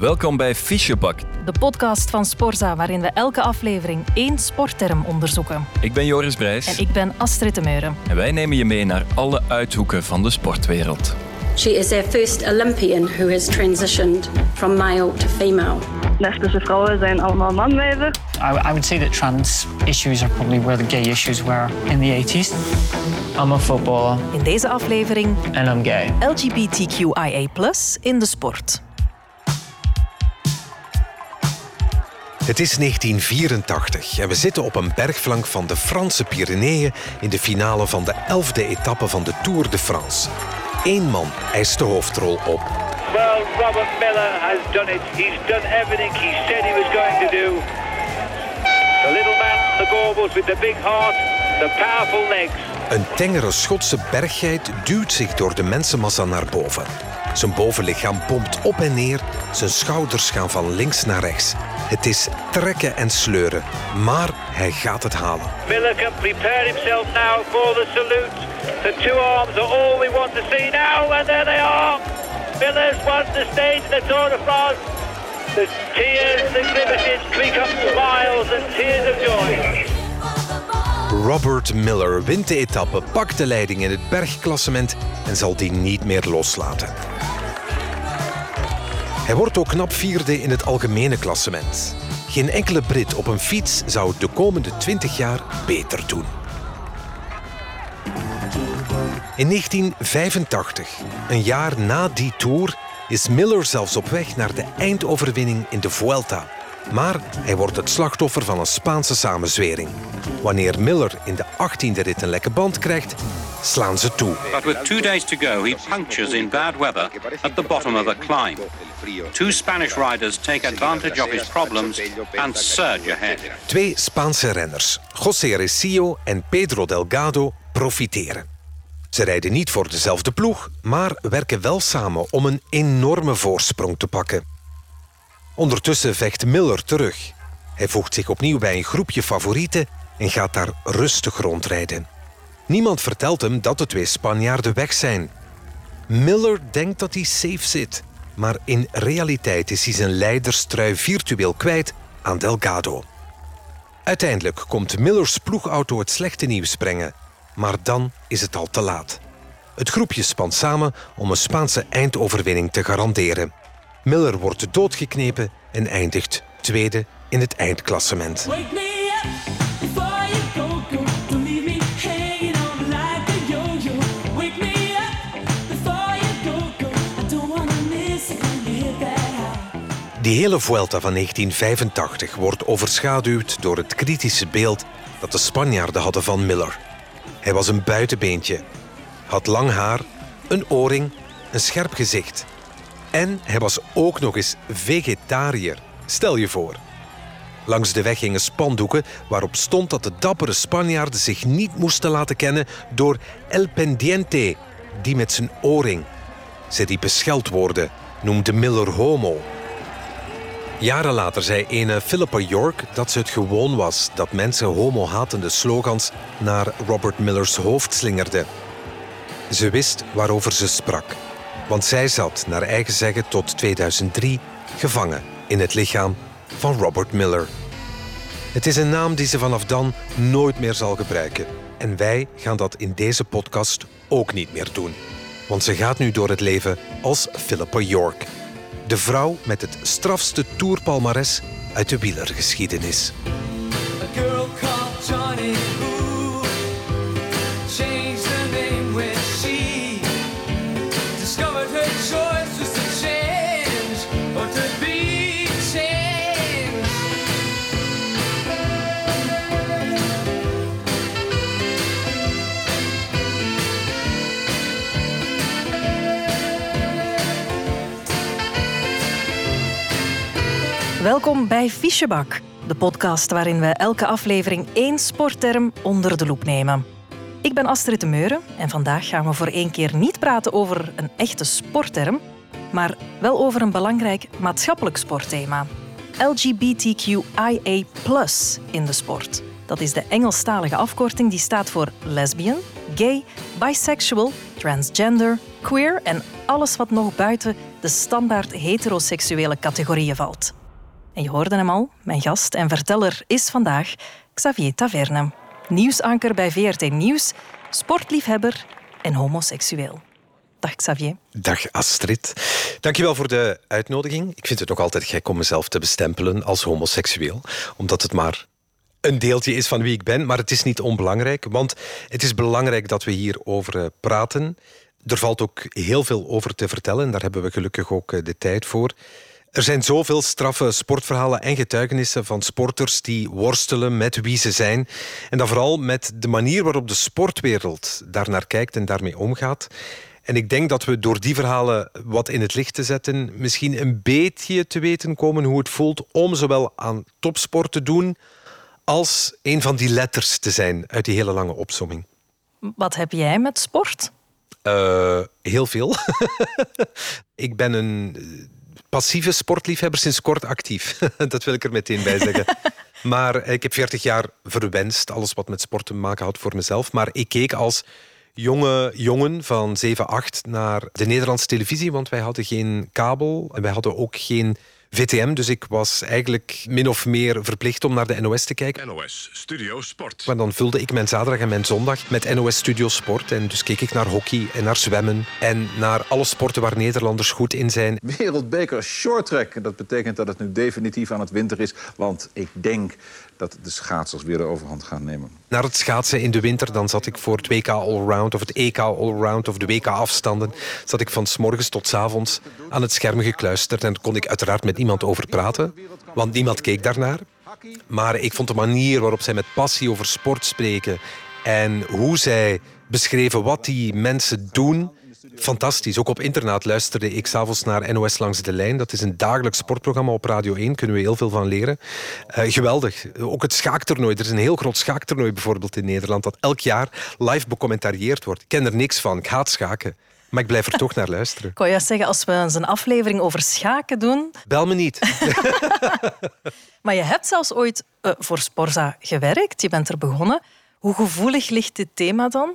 Welkom bij Fischebak. De podcast van Sporza, waarin we elke aflevering één sportterm onderzoeken. Ik ben Joris Brijs. En ik ben Astrid de Meuren. En wij nemen je mee naar alle uithoeken van de sportwereld. She is their first Olympian who has transitioned from male to female. Lesbische vrouwen zijn allemaal manwijzer. I, I would say that trans issues are probably where the gay issues were in the 80s. I'm a footballer In deze aflevering and I'm gay. LGBTQIA+ in de sport. Het is 1984 en we zitten op een bergflank van de Franse Pyreneeën in de finale van de 11e etappe van de Tour de France. Eén man eist de hoofdrol op. Well, Robert Miller has done it. He's done everything he said he was going to do. The little man the gorbals with the big heart, the powerful legs. Een tengere Schotse berggeit duwt zich door de mensenmassa naar boven. Zijn bovenlichaam pompt op en neer, zijn schouders gaan van links naar rechts. Het is trekken en sleuren, maar hij gaat het halen. Miller can prepare himself now for the salute. The two arms are all we want to see now, and there they are. Miller's won the stage in the Tour de France. The tears, the grimaces become smiles and tears of joy. Robert Miller wint de etappe, pakt de leiding in het bergklassement en zal die niet meer loslaten. Hij wordt ook knap vierde in het algemene klassement. Geen enkele Brit op een fiets zou het de komende 20 jaar beter doen. In 1985, een jaar na die tour, is Miller zelfs op weg naar de eindoverwinning in de Vuelta. Maar hij wordt het slachtoffer van een Spaanse samenzwering. Wanneer Miller in de 18e rit een lekke band krijgt, slaan ze toe. But with two days to go, he punctures in bad weather at the bottom of a climb. Two Spanish riders take advantage of his problems and surge ahead. Twee Spaanse renners, José Recio en Pedro Delgado, profiteren. Ze rijden niet voor dezelfde ploeg, maar werken wel samen om een enorme voorsprong te pakken. Ondertussen vecht Miller terug. Hij voegt zich opnieuw bij een groepje favorieten en gaat daar rustig rondrijden. Niemand vertelt hem dat de twee Spanjaarden weg zijn. Miller denkt dat hij safe zit, maar in realiteit is hij zijn leiderstrui virtueel kwijt aan Delgado. Uiteindelijk komt Millers ploegauto het slechte nieuws brengen, maar dan is het al te laat. Het groepje spant samen om een Spaanse eindoverwinning te garanderen. Miller wordt doodgeknepen en eindigt tweede in het eindklassement. Die hele Vuelta van 1985 wordt overschaduwd door het kritische beeld dat de Spanjaarden hadden van Miller. Hij was een buitenbeentje, had lang haar, een oorring, een scherp gezicht. En hij was ook nog eens vegetariër. Stel je voor. Langs de weg gingen spandoeken waarop stond dat de dappere Spanjaarden zich niet moesten laten kennen door El Pendiente, die met zijn oorring. Ze riepen scheldwoorden, noemde Miller homo. Jaren later zei ene Philippa York dat ze het gewoon was dat mensen homo-hatende slogans naar Robert Millers hoofd slingerden. Ze wist waarover ze sprak, want zij zat, naar eigen zeggen tot 2003, gevangen in het lichaam van Robert Miller. Het is een naam die ze vanaf dan nooit meer zal gebruiken. En wij gaan dat in deze podcast ook niet meer doen. Want ze gaat nu door het leven als Philippa York. De vrouw met het strafste toerpalmares uit de wielergeschiedenis. A girl called Johnny Welkom bij Fischebak, de podcast waarin we elke aflevering één sportterm onder de loep nemen. Ik ben Astrid de Meuren en vandaag gaan we voor één keer niet praten over een echte sportterm, maar wel over een belangrijk maatschappelijk sportthema. LGBTQIA+ in de sport. Dat is de Engelstalige afkorting die staat voor lesbian, gay, bisexual, transgender, queer en alles wat nog buiten de standaard heteroseksuele categorieën valt. En je hoorde hem al, mijn gast en verteller is vandaag Xavier Taverne. Nieuwsanker bij VRT Nieuws, sportliefhebber en homoseksueel. Dag Xavier. Dag Astrid. Dankjewel voor de uitnodiging. Ik vind het nog altijd gek om mezelf te bestempelen als homoseksueel, omdat het maar een deeltje is van wie ik ben, maar het is niet onbelangrijk, want het is belangrijk dat we hierover eh, praten. Er valt ook heel veel over te vertellen en daar hebben we gelukkig ook eh, de tijd voor. Er zijn zoveel straffe sportverhalen en getuigenissen van sporters die worstelen met wie ze zijn. En dan vooral met de manier waarop de sportwereld daarnaar kijkt en daarmee omgaat. En ik denk dat we door die verhalen wat in het licht te zetten, misschien een beetje te weten komen hoe het voelt om zowel aan topsport te doen als een van die letters te zijn uit die hele lange opsomming. Wat heb jij met sport? Uh, heel veel. ik ben een passieve sportliefhebber sinds kort actief. dat wil ik er meteen bij zeggen. maar ik heb 40 jaar verwenst, alles wat met sport te maken had voor mezelf. Maar ik keek als jonge jongen van 7, 8 naar de Nederlandse televisie, want wij hadden geen kabel en wij hadden ook geen VTM. Dus ik was eigenlijk min of meer verplicht om naar de NOS te kijken. NOS Studio Sport. Maar dan vulde ik mijn zaterdag en mijn zondag met NOS Studio Sport. En dus keek ik naar hockey en naar zwemmen en naar alle sporten waar Nederlanders goed in zijn. Wereldbeker shorttrack. Dat betekent dat het nu definitief aan het winter is. Want ik denk dat de schaatsers weer de overhand gaan nemen. Naar het schaatsen in de winter, dan zat ik voor het WK Allround of het EK Allround of de WK afstanden. Zat ik van s morgens tot s avonds aan het scherm gekluisterd. En daar kon ik uiteraard met niemand over praten, want niemand keek daarnaar. Maar ik vond de manier waarop zij met passie over sport spreken en hoe zij beschreven wat die mensen doen Fantastisch. Ook op internet luisterde ik s'avonds naar NOS Langs de Lijn. Dat is een dagelijks sportprogramma op Radio 1. Kunnen we heel veel van leren. Uh, geweldig. Ook het schaaktoernooi. Er is een heel groot schaaktoernooi bijvoorbeeld in Nederland. Dat elk jaar live becommentarieerd wordt. Ik ken er niks van. Ik haat schaken. Maar ik blijf er toch naar luisteren. Ik wou juist zeggen, als we eens een aflevering over schaken doen... Bel me niet. maar je hebt zelfs ooit uh, voor Sporza gewerkt. Je bent er begonnen. Hoe gevoelig ligt dit thema dan?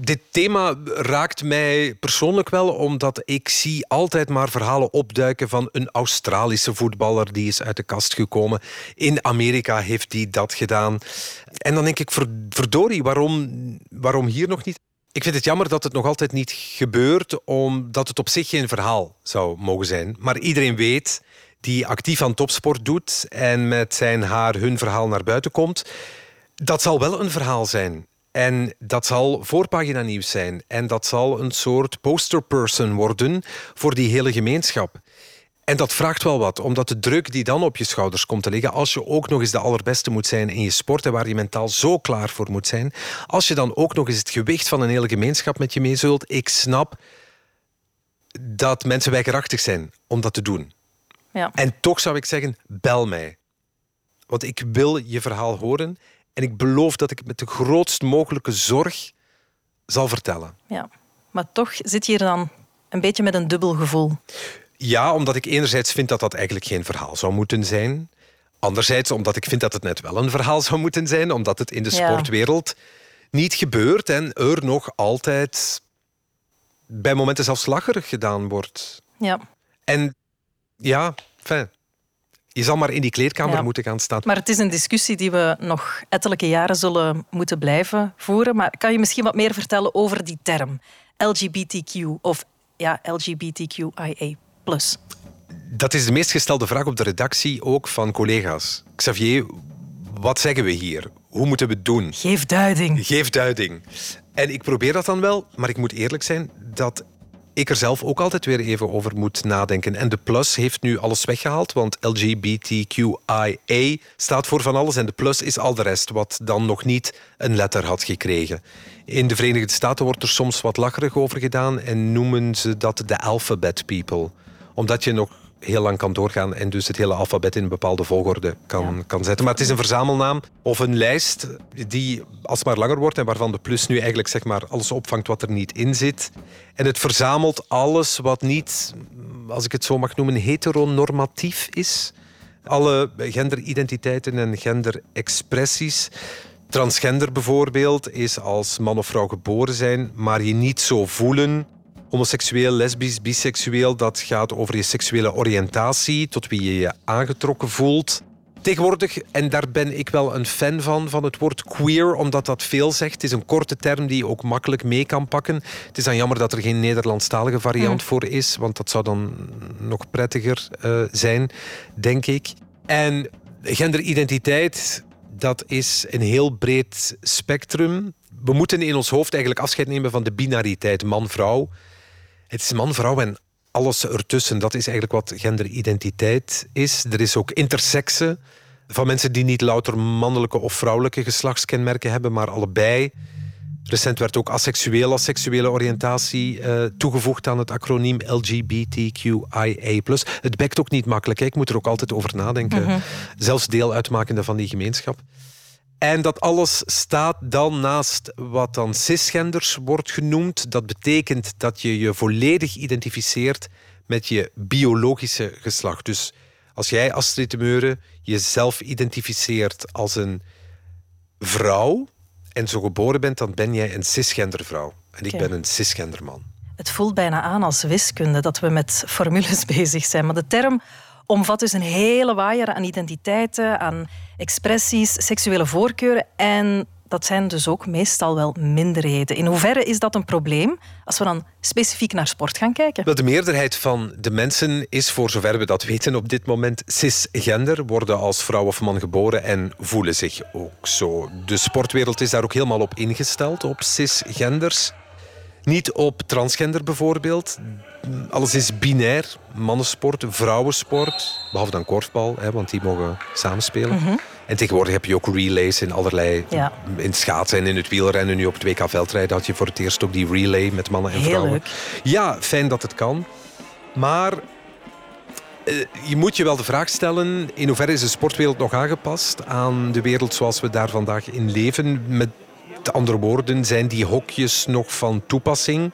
Dit thema raakt mij persoonlijk wel, omdat ik zie altijd maar verhalen opduiken van een Australische voetballer die is uit de kast gekomen. In Amerika heeft hij dat gedaan. En dan denk ik, verdorie, waarom, waarom hier nog niet? Ik vind het jammer dat het nog altijd niet gebeurt, omdat het op zich geen verhaal zou mogen zijn. Maar iedereen weet die actief aan topsport doet en met zijn haar hun verhaal naar buiten komt. Dat zal wel een verhaal zijn. En dat zal voorpagina nieuws zijn. En dat zal een soort posterperson worden voor die hele gemeenschap. En dat vraagt wel wat, omdat de druk die dan op je schouders komt te liggen, als je ook nog eens de allerbeste moet zijn in je sport en waar je mentaal zo klaar voor moet zijn, als je dan ook nog eens het gewicht van een hele gemeenschap met je meezult, ik snap dat mensen weigerachtig zijn om dat te doen. Ja. En toch zou ik zeggen, bel mij. Want ik wil je verhaal horen en ik beloof dat ik het met de grootst mogelijke zorg zal vertellen. Ja, maar toch zit je hier dan een beetje met een dubbel gevoel. Ja, omdat ik enerzijds vind dat dat eigenlijk geen verhaal zou moeten zijn. Anderzijds omdat ik vind dat het net wel een verhaal zou moeten zijn, omdat het in de sportwereld niet gebeurt en er nog altijd bij momenten zelfs lacherig gedaan wordt. Ja. En ja, fijn. Je zal maar in die kleedkamer moeten gaan staan. Maar het is een discussie die we nog ettelijke jaren zullen moeten blijven voeren. Maar kan je misschien wat meer vertellen over die term? LGBTQ of ja, LGBTQIA+. Dat is de meest gestelde vraag op de redactie, ook van collega's. Xavier, wat zeggen we hier? Hoe moeten we het doen? Geef duiding. Geef duiding. En ik probeer dat dan wel, maar ik moet eerlijk zijn dat ik er zelf ook altijd weer even over moet nadenken. En de plus heeft nu alles weggehaald, want LGBTQIA staat voor van alles en de plus is al de rest, wat dan nog niet een letter had gekregen. In de Verenigde Staten wordt er soms wat lacherig over gedaan en noemen ze dat de alphabet people. Omdat je nog heel lang kan doorgaan en dus het hele alfabet in een bepaalde volgorde kan, kan zetten. Maar het is een verzamelnaam of een lijst die alsmaar langer wordt en waarvan de plus nu eigenlijk zeg maar alles opvangt wat er niet in zit. En het verzamelt alles wat niet, als ik het zo mag noemen, heteronormatief is. Alle genderidentiteiten en genderexpressies. Transgender bijvoorbeeld is als man of vrouw geboren zijn, maar je niet zo voelen homoseksueel, lesbisch, biseksueel. Dat gaat over je seksuele oriëntatie, tot wie je je aangetrokken voelt. Tegenwoordig, en daar ben ik wel een fan van, van het woord queer, omdat dat veel zegt. Het is een korte term die je ook makkelijk mee kan pakken. Het is dan jammer dat er geen Nederlandstalige variant voor is, want dat zou dan nog prettiger eh, zijn, denk ik. En genderidentiteit, dat is een heel breed spectrum. We moeten in ons hoofd eigenlijk afscheid nemen van de binariteit man-vrouw. Het is man-vrouw en alles ertussen. Dat is eigenlijk wat genderidentiteit is. Er is ook intersexe van mensen die niet louter mannelijke of vrouwelijke geslachtskenmerken hebben, maar allebei. Recent werd ook asexueel als seksuele oriëntatie eh, toegevoegd aan het acroniem LGBTQIA+. Het bekt ook niet makkelijk. hè. Ik moet er ook altijd over nadenken. Mhm. Zelfs deel uitmakende van die gemeenschap. En dat alles staat dan naast wat dan cisgenders wordt genoemd. Dat betekent dat je je volledig identificeert met je biologische geslacht. Dus als jij, Astrid de Meuren, jezelf identificeert als een vrouw en zo geboren bent, dan ben jij een cisgendervrouw. En ik ben een cisgenderman. Het voelt bijna aan als wiskunde dat we met formules bezig zijn. Maar de term omvat dus een hele waaier aan identiteiten, aan expressies, seksuele voorkeuren. En dat zijn dus ook meestal wel minderheden. In hoeverre is dat een probleem als we dan specifiek naar sport gaan kijken? Wel, de meerderheid van de mensen is, voor zover we dat weten op dit moment, cisgender, worden als vrouw of man geboren en voelen zich ook zo. De sportwereld is daar ook helemaal op ingesteld, op cisgenders. Niet op transgender bijvoorbeeld. Alles is binair. Mannensport, vrouwensport. Behalve dan korfbal, hè, want die mogen samenspelen. Mhm. En tegenwoordig heb je ook relays in allerlei... Ja. In schaatsen en in het wielrennen. Nu op het WK veldrijden had je voor het eerst ook die relay met mannen en Heel vrouwen. leuk. Ja, fijn dat het kan. Maar eh, je moet je wel de vraag stellen... in hoeverre is de sportwereld nog aangepast aan de wereld zoals we daar vandaag in leven? Met andere woorden, zijn die hokjes nog van toepassing?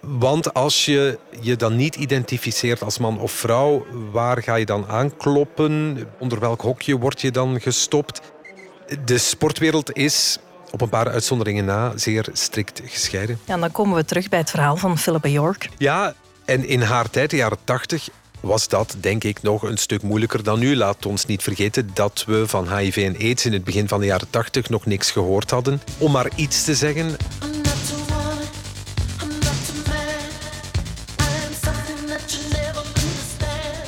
Want als je je dan niet identificeert als man of vrouw, waar ga je dan aankloppen? Onder welk hokje word je dan gestopt? De sportwereld is, op een paar uitzonderingen na, zeer strikt gescheiden. Ja, en dan komen we terug bij het verhaal van Philippa York. Ja, en in haar tijd, de jaren 80, was dat denk ik nog een stuk moeilijker dan nu. Laat ons niet vergeten dat we van HIV en AIDS in het begin van de jaren 80 nog niks gehoord hadden. Om maar iets te zeggen,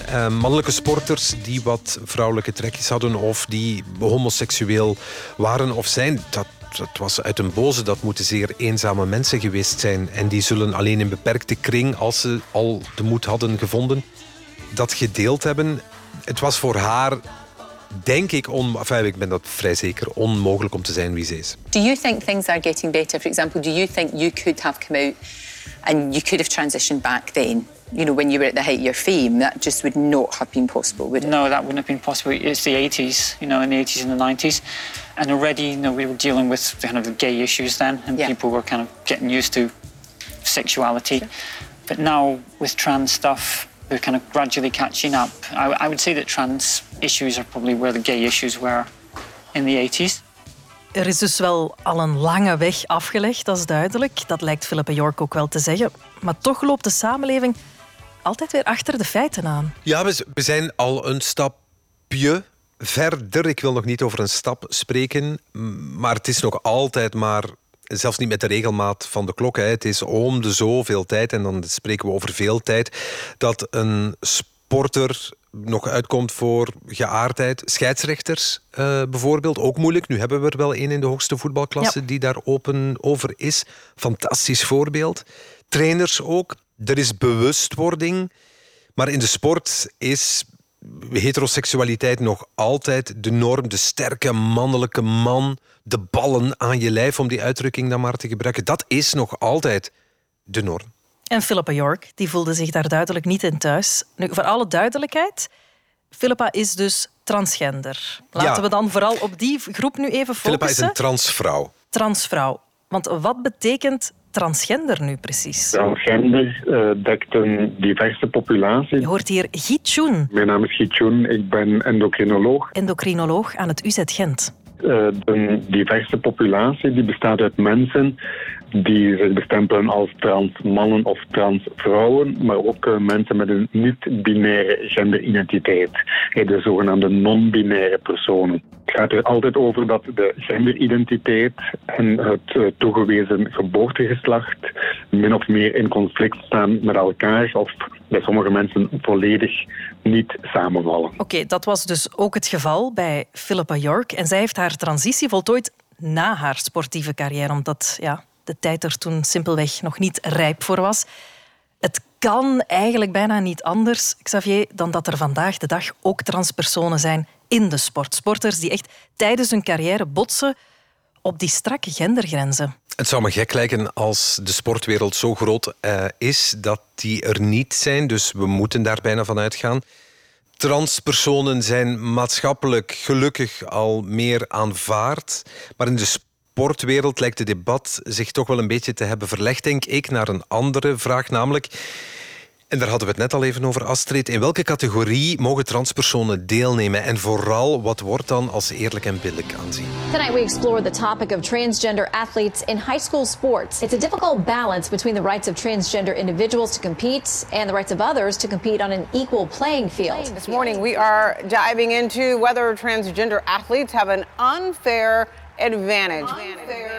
eh, mannelijke sporters die wat vrouwelijke trekjes hadden of die homoseksueel waren of zijn, dat, dat was uit een boze. Dat moeten zeer eenzame mensen geweest zijn. En die zullen alleen in beperkte kring, als ze al de moed hadden gevonden, dat gedeeld hebben. Het was voor haar, denk ik, on, enfin, ik ben dat vrij zeker, onmogelijk om te zijn wie ze is. Do you think things are getting better? For example, do you think you could have come out and you could have transitioned back then? You know, when you were at the height of your fame, that just would not have been possible, would it? No, that wouldn't have been possible. It's the 80s, you know, in the 80s and the 90s. And already, you know, we were dealing with kind of the gay issues then, and Yeah. people were kind of getting used to sexuality. But now, with trans stuff, we're kind of gradually catching up. I, I would say that trans issues are probably where the gay issues were in the 80s. Er is dus wel al een lange weg afgelegd, dat is duidelijk. Dat lijkt Philippa York ook wel te zeggen. Maar toch loopt de samenleving altijd weer achter de feiten aan. Ja, we, zijn al een stapje verder. Ik wil nog niet over een stap spreken, maar het is nog altijd maar, zelfs niet met de regelmaat van de klok. Hè. Het is om de zoveel tijd, en dan spreken we over veel tijd, dat een sporter nog uitkomt voor geaardheid. Scheidsrechters eh, bijvoorbeeld, ook moeilijk. Nu hebben we er wel één in de hoogste voetbalklasse Ja. die daar open over is. Fantastisch voorbeeld. Trainers ook. Er is bewustwording. Maar in de sport is heteroseksualiteit nog altijd de norm. De sterke mannelijke man, de ballen aan je lijf, om die uitdrukking dan maar te gebruiken. Dat is nog altijd de norm. En Philippa York die voelde zich daar duidelijk niet in thuis. Nu, voor alle duidelijkheid, Philippa is dus transgender. Laten Ja. we dan vooral op die groep nu even Philippa is focussen. een transvrouw. Transvrouw. Want wat betekent transgender nu precies? Transgender eh, dekt een diverse populatie. Je hoort hier Guy Tjoen, Mijn naam is Gietjoen, ik ben endocrinoloog. endocrinoloog aan het UZ Gent. Eh, de diverse populatie die bestaat uit mensen die zich bestempelen als trans mannen of trans vrouwen, maar ook eh, mensen met een niet-binaire genderidentiteit, de zogenaamde non-binaire personen. Het gaat er altijd over dat de genderidentiteit en het eh, toegewezen geboortegeslacht min of meer in conflict staan met elkaar of bij sommige mensen volledig niet samenvallen. Oké, dat was dus ook het geval bij Philippa York. En zij heeft haar transitie voltooid na haar sportieve carrière, omdat ja, de tijd er toen simpelweg nog niet rijp voor was. Het kan eigenlijk bijna niet anders, Xavier, dan dat er vandaag de dag ook transpersonen zijn in de sport. Sporters die echt tijdens hun carrière botsen op die strakke gendergrenzen. Het zou me gek lijken als de sportwereld zo groot eh, is dat die er niet zijn. Dus we moeten daar bijna van uitgaan. Transpersonen zijn maatschappelijk gelukkig al meer aanvaard. Maar in de sportwereld lijkt het debat zich toch wel een beetje te hebben verlegd, denk ik, naar een andere vraag. Namelijk, en daar hadden we het net al even over, Astrid. In welke categorie mogen transpersonen deelnemen? En vooral, wat wordt dan als eerlijk en billijk aanzien? Tonight, we explore the topic of transgender athletes in high school sports. It's a difficult balance between the rights of transgender individuals to compete and the rights of others to compete on an equal playing field. This morning, we are diving into whether transgender athletes have an unfair advantage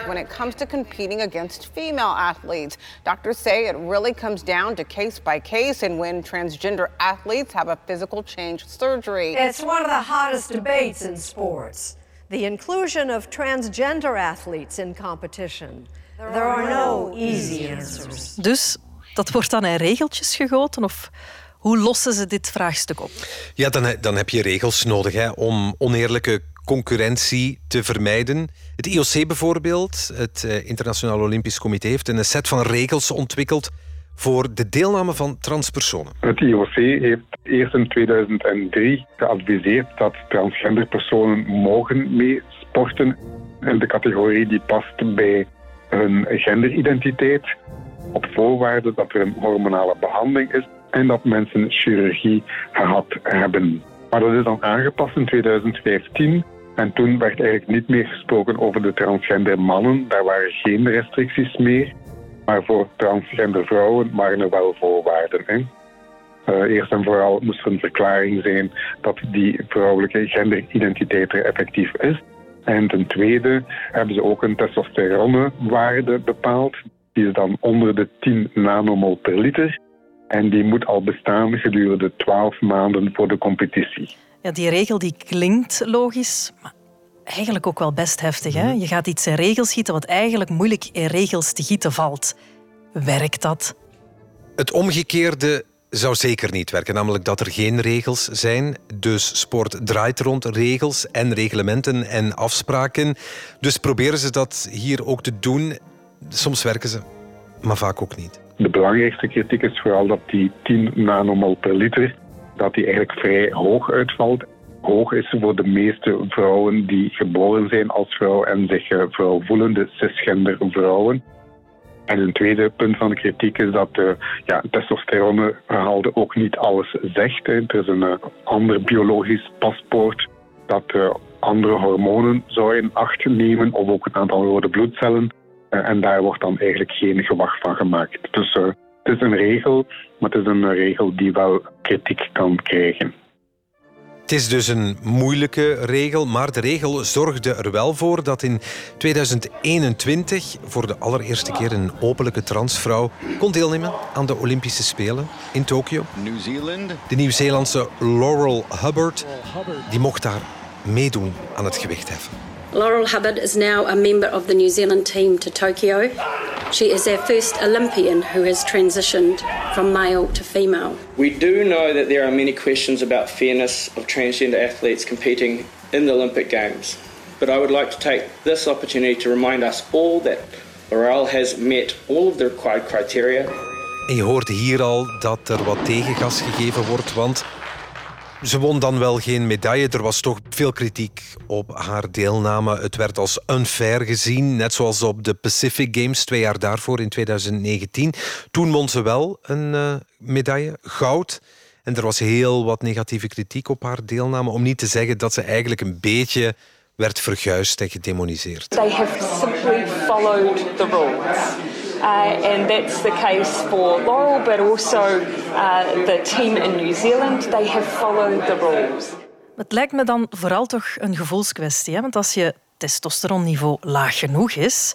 when it comes to competing against female athletes. Doctors say it really comes down to case by case and when transgender athletes have a physical change surgery. It's one of the hottest debates in sports the inclusion of transgender athletes in competition. There are no easy answers. Dus dat wordt dan in regeltjes gegoten? Of hoe lossen ze dit vraagstuk op? Ja, dan, dan heb je regels nodig hè, om oneerlijke concurrentie te vermijden. Het IOC bijvoorbeeld, het eh, Internationaal Olympisch Comité, heeft een set van regels ontwikkeld voor de deelname van transpersonen. Het IOC heeft eerst in 2003 geadviseerd dat transgender personen mogen mee sporten in de categorie die past bij hun genderidentiteit, op voorwaarde dat er een hormonale behandeling is en dat mensen chirurgie gehad hebben. Maar dat is dan aangepast in 2015 en toen werd eigenlijk niet meer gesproken over de transgender mannen. Daar waren geen restricties meer. Maar voor transgender vrouwen waren er wel voorwaarden. Hè? Uh, eerst en vooral moest er een verklaring zijn dat die vrouwelijke genderidentiteit er effectief is. En ten tweede hebben ze ook een testosteronewaarde bepaald. Die is dan onder de 10 nanomol per liter. En die moet al bestaan gedurende 12 maanden voor de competitie. Ja, die regel die klinkt logisch, maar eigenlijk ook wel best heftig. Hè? Je gaat iets in regels gieten wat eigenlijk moeilijk in regels te gieten valt. Werkt dat? Het omgekeerde zou zeker niet werken, namelijk dat er geen regels zijn. Dus sport draait rond regels en reglementen en afspraken. Dus proberen ze dat hier ook te doen. Soms werken ze, maar vaak ook niet. De belangrijkste kritiek is vooral dat die 10 nanomol per liter dat die eigenlijk vrij hoog uitvalt. Hoog is voor de meeste vrouwen die geboren zijn als vrouw en zich eh, vrouw voelen, de cisgender vrouwen. En een tweede punt van de kritiek is dat de ja, testosterongehalte ook niet alles zegt. Hè. Er is een uh, ander biologisch paspoort dat andere hormonen zou in acht nemen, of ook een aantal rode bloedcellen. Uh, en daar wordt dan eigenlijk geen gewacht van gemaakt. Dus het is een regel, maar het is een regel die wel kritiek kan krijgen. Het is dus een moeilijke regel, maar de regel zorgde er wel voor dat in 2021 voor de allereerste keer een openlijke transvrouw kon deelnemen aan de Olympische Spelen in Tokio. De Nieuw-Zeelandse Laurel Hubbard die mocht daar meedoen aan het gewichtheffen. Laurel Hubbard is now a member of the New Zealand team to Tokyo. She is our first Olympian who has transitioned from male to female. We do know that there are many questions about fairness of transgender athletes competing in the Olympic Games. But I would like to take this opportunity to remind us all that Laurel has met all of the required criteria. En je hoort hier al dat er wat tegengas gegeven wordt, want ze won dan wel geen medaille. Er was toch veel kritiek op haar deelname. Het werd als unfair gezien, net zoals op de Pacific Games twee jaar daarvoor in 2019. Toen won ze wel een uh, medaille, goud. En er was heel wat negatieve kritiek op haar deelname. Om niet te zeggen dat ze eigenlijk een beetje werd verguisd en gedemoniseerd. They have simply followed the rules. Uh, and that's the case for Laurel, but also uh, the team in New Zealand. They have followed the rules. Het lijkt me dan vooral toch een gevoelskwestie. Hè? Want als je testosteronniveau laag genoeg is,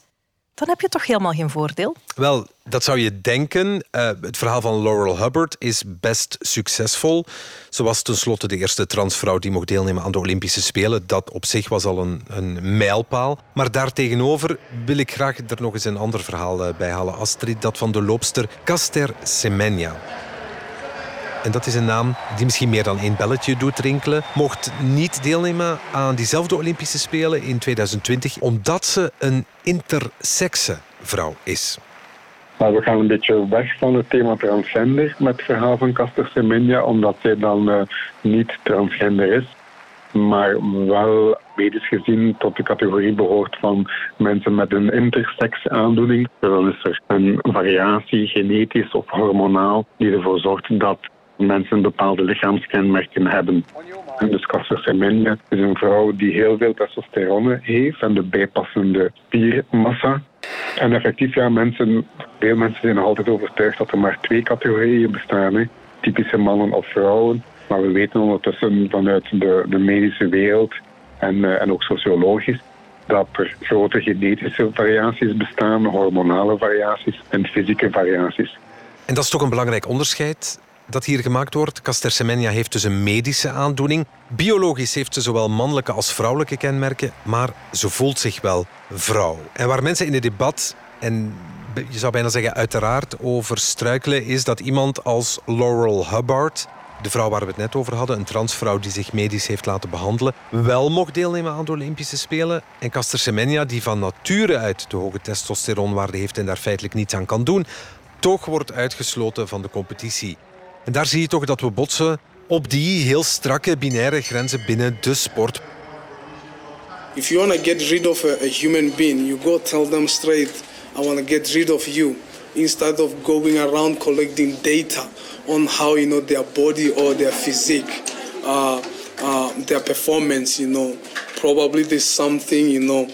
dan heb je toch helemaal geen voordeel. Wel, dat zou je denken. Uh, het verhaal van Laurel Hubbard is best succesvol. Ze was tenslotte de eerste transvrouw die mocht deelnemen aan de Olympische Spelen. Dat op zich was al een, een mijlpaal. Maar daartegenover wil ik graag er nog eens een ander verhaal uh, bij halen. Astrid, dat van de loopster Caster Semenya. En dat is een naam die misschien meer dan één belletje doet rinkelen. Mocht niet deelnemen aan diezelfde Olympische Spelen in 2020, omdat ze een intersexe vrouw is. Maar we gaan een beetje weg van het thema transgender met het verhaal van Caster Semenya, omdat zij dan uh, niet transgender is. Maar wel medisch gezien tot de categorie behoort van mensen met een intersex aandoening. Dan is er een variatie, genetisch of hormonaal, die ervoor zorgt dat mensen bepaalde lichaamskenmerken hebben. En dus Semenya is een vrouw die heel veel testosterone heeft en de bijpassende spiermassa. En effectief, ja, mensen, veel mensen zijn nog altijd overtuigd dat er maar twee categorieën bestaan. Hè. Typische mannen of vrouwen. Maar we weten ondertussen vanuit de, de medische wereld en, uh, en ook sociologisch dat er grote genetische variaties bestaan, hormonale variaties en fysieke variaties. En dat is toch een belangrijk onderscheid dat hier gemaakt wordt. Caster Semenya heeft dus een medische aandoening. Biologisch heeft ze zowel mannelijke als vrouwelijke kenmerken, maar ze voelt zich wel vrouw. En waar mensen in het debat, en je zou bijna zeggen uiteraard, over struikelen, is dat iemand als Laurel Hubbard, de vrouw waar we het net over hadden, een transvrouw die zich medisch heeft laten behandelen, wel mocht deelnemen aan de Olympische Spelen. En Caster Semenya, die van nature uit de hoge testosteronwaarde heeft en daar feitelijk niets aan kan doen, toch wordt uitgesloten van de competitie. En daar zie je toch dat we botsen op die heel strakke binaire grenzen binnen de sport. If you want to get rid of a, human being, you go tell them straight, I want to get rid of you. Instead of going around collecting data on how you know their body or their physique, uh, uh, their performance, you know, probably there's something, you know,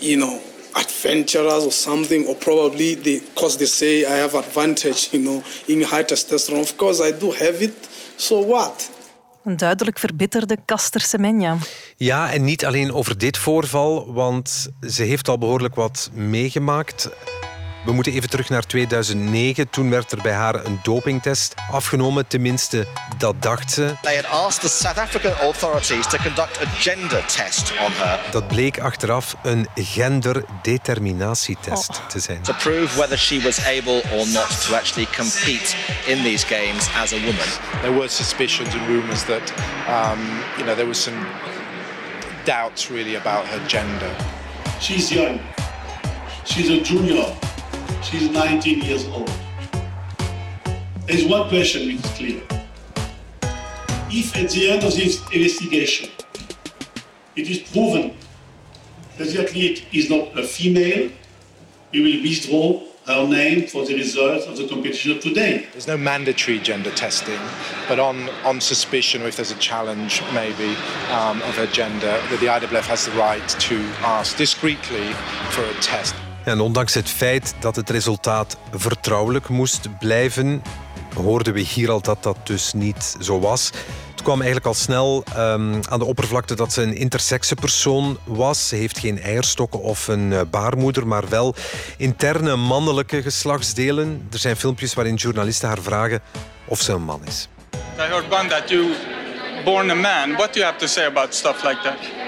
you know, adventurous or something, or probably because they say I have advantage, you know, in high testosterone. Of course, I do have it. So what? Een duidelijk verbitterde Caster Semenya. Ja, en niet alleen over dit voorval, want ze heeft al behoorlijk wat meegemaakt. We moeten even terug naar 2009. Toen werd er bij haar een dopingtest afgenomen. Tenminste, dat dacht ze. They had asked the South African authorities to conduct a gender test on her. Dat bleek achteraf een genderdeterminatietest Oh. te zijn. To prove whether she was able or not to actually compete in these games as a woman. There were suspicions and rumours that, um, you know, there was some doubts really about her gender. She's young. She's a junior. She's 19 years old. There's one question which is clear. If at the end of this investigation it is proven that the athlete is not a female, we will withdraw her name for the results of the competition today. There's no mandatory gender testing, but on, on suspicion or if there's a challenge maybe um, of her gender, that the IWF has the right to ask discreetly for a test. En ondanks het feit dat het resultaat vertrouwelijk moest blijven, hoorden we hier al dat dat dus niet zo was. Het kwam eigenlijk al snel ehm, aan de oppervlakte dat ze een intersexe persoon was. Ze heeft geen eierstokken of een eh, baarmoeder, maar wel interne mannelijke geslachtsdelen. Er zijn filmpjes waarin journalisten haar vragen of ze een man is. I heard that you born a man. What you have to say about stuff like that?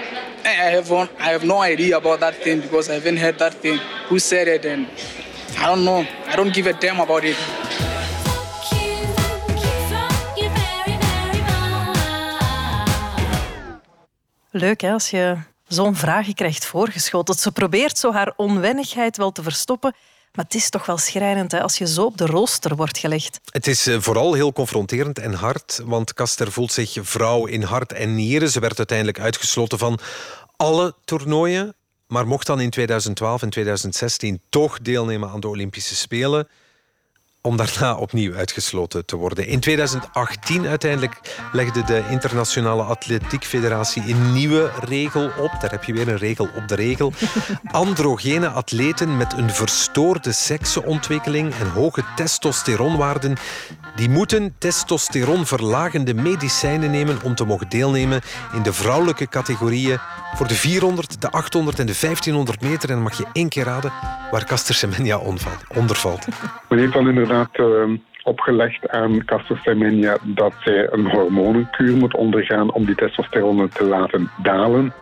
I have I have no idea about that thing because I haven't heard that thing. Who said it? And I don't know. I don't give a damn about it. Leuk hè, als je zo'n vragen krijgt voorgeschoteld. Ze probeert zo haar onwennigheid wel te verstoppen. Maar het is toch wel schrijnend hè, als je zo op de rooster wordt gelegd. Het is eh, vooral heel confronterend en hard, want Kaster voelt zich vrouw in hart en nieren. Ze werd uiteindelijk uitgesloten van alle toernooien, maar mocht dan in 2012 en 2016 toch deelnemen aan de Olympische Spelen. Om daarna opnieuw uitgesloten te worden. In 2018 uiteindelijk legde de Internationale Atletiek Federatie een nieuwe regel op. Daar heb je weer een regel op de regel. Androgene atleten met een verstoorde seksenontwikkeling en hoge testosteronwaarden, die moeten testosteronverlagende medicijnen nemen om te mogen deelnemen in de vrouwelijke categorieën voor de 400, de 800 en de 1500 meter. En dan mag je één keer raden waar Caster Semenya onder valt. Men heeft dan inderdaad uh, opgelegd aan Semenya dat zij een hormonenkuur moet ondergaan om die testosteron te laten dalen.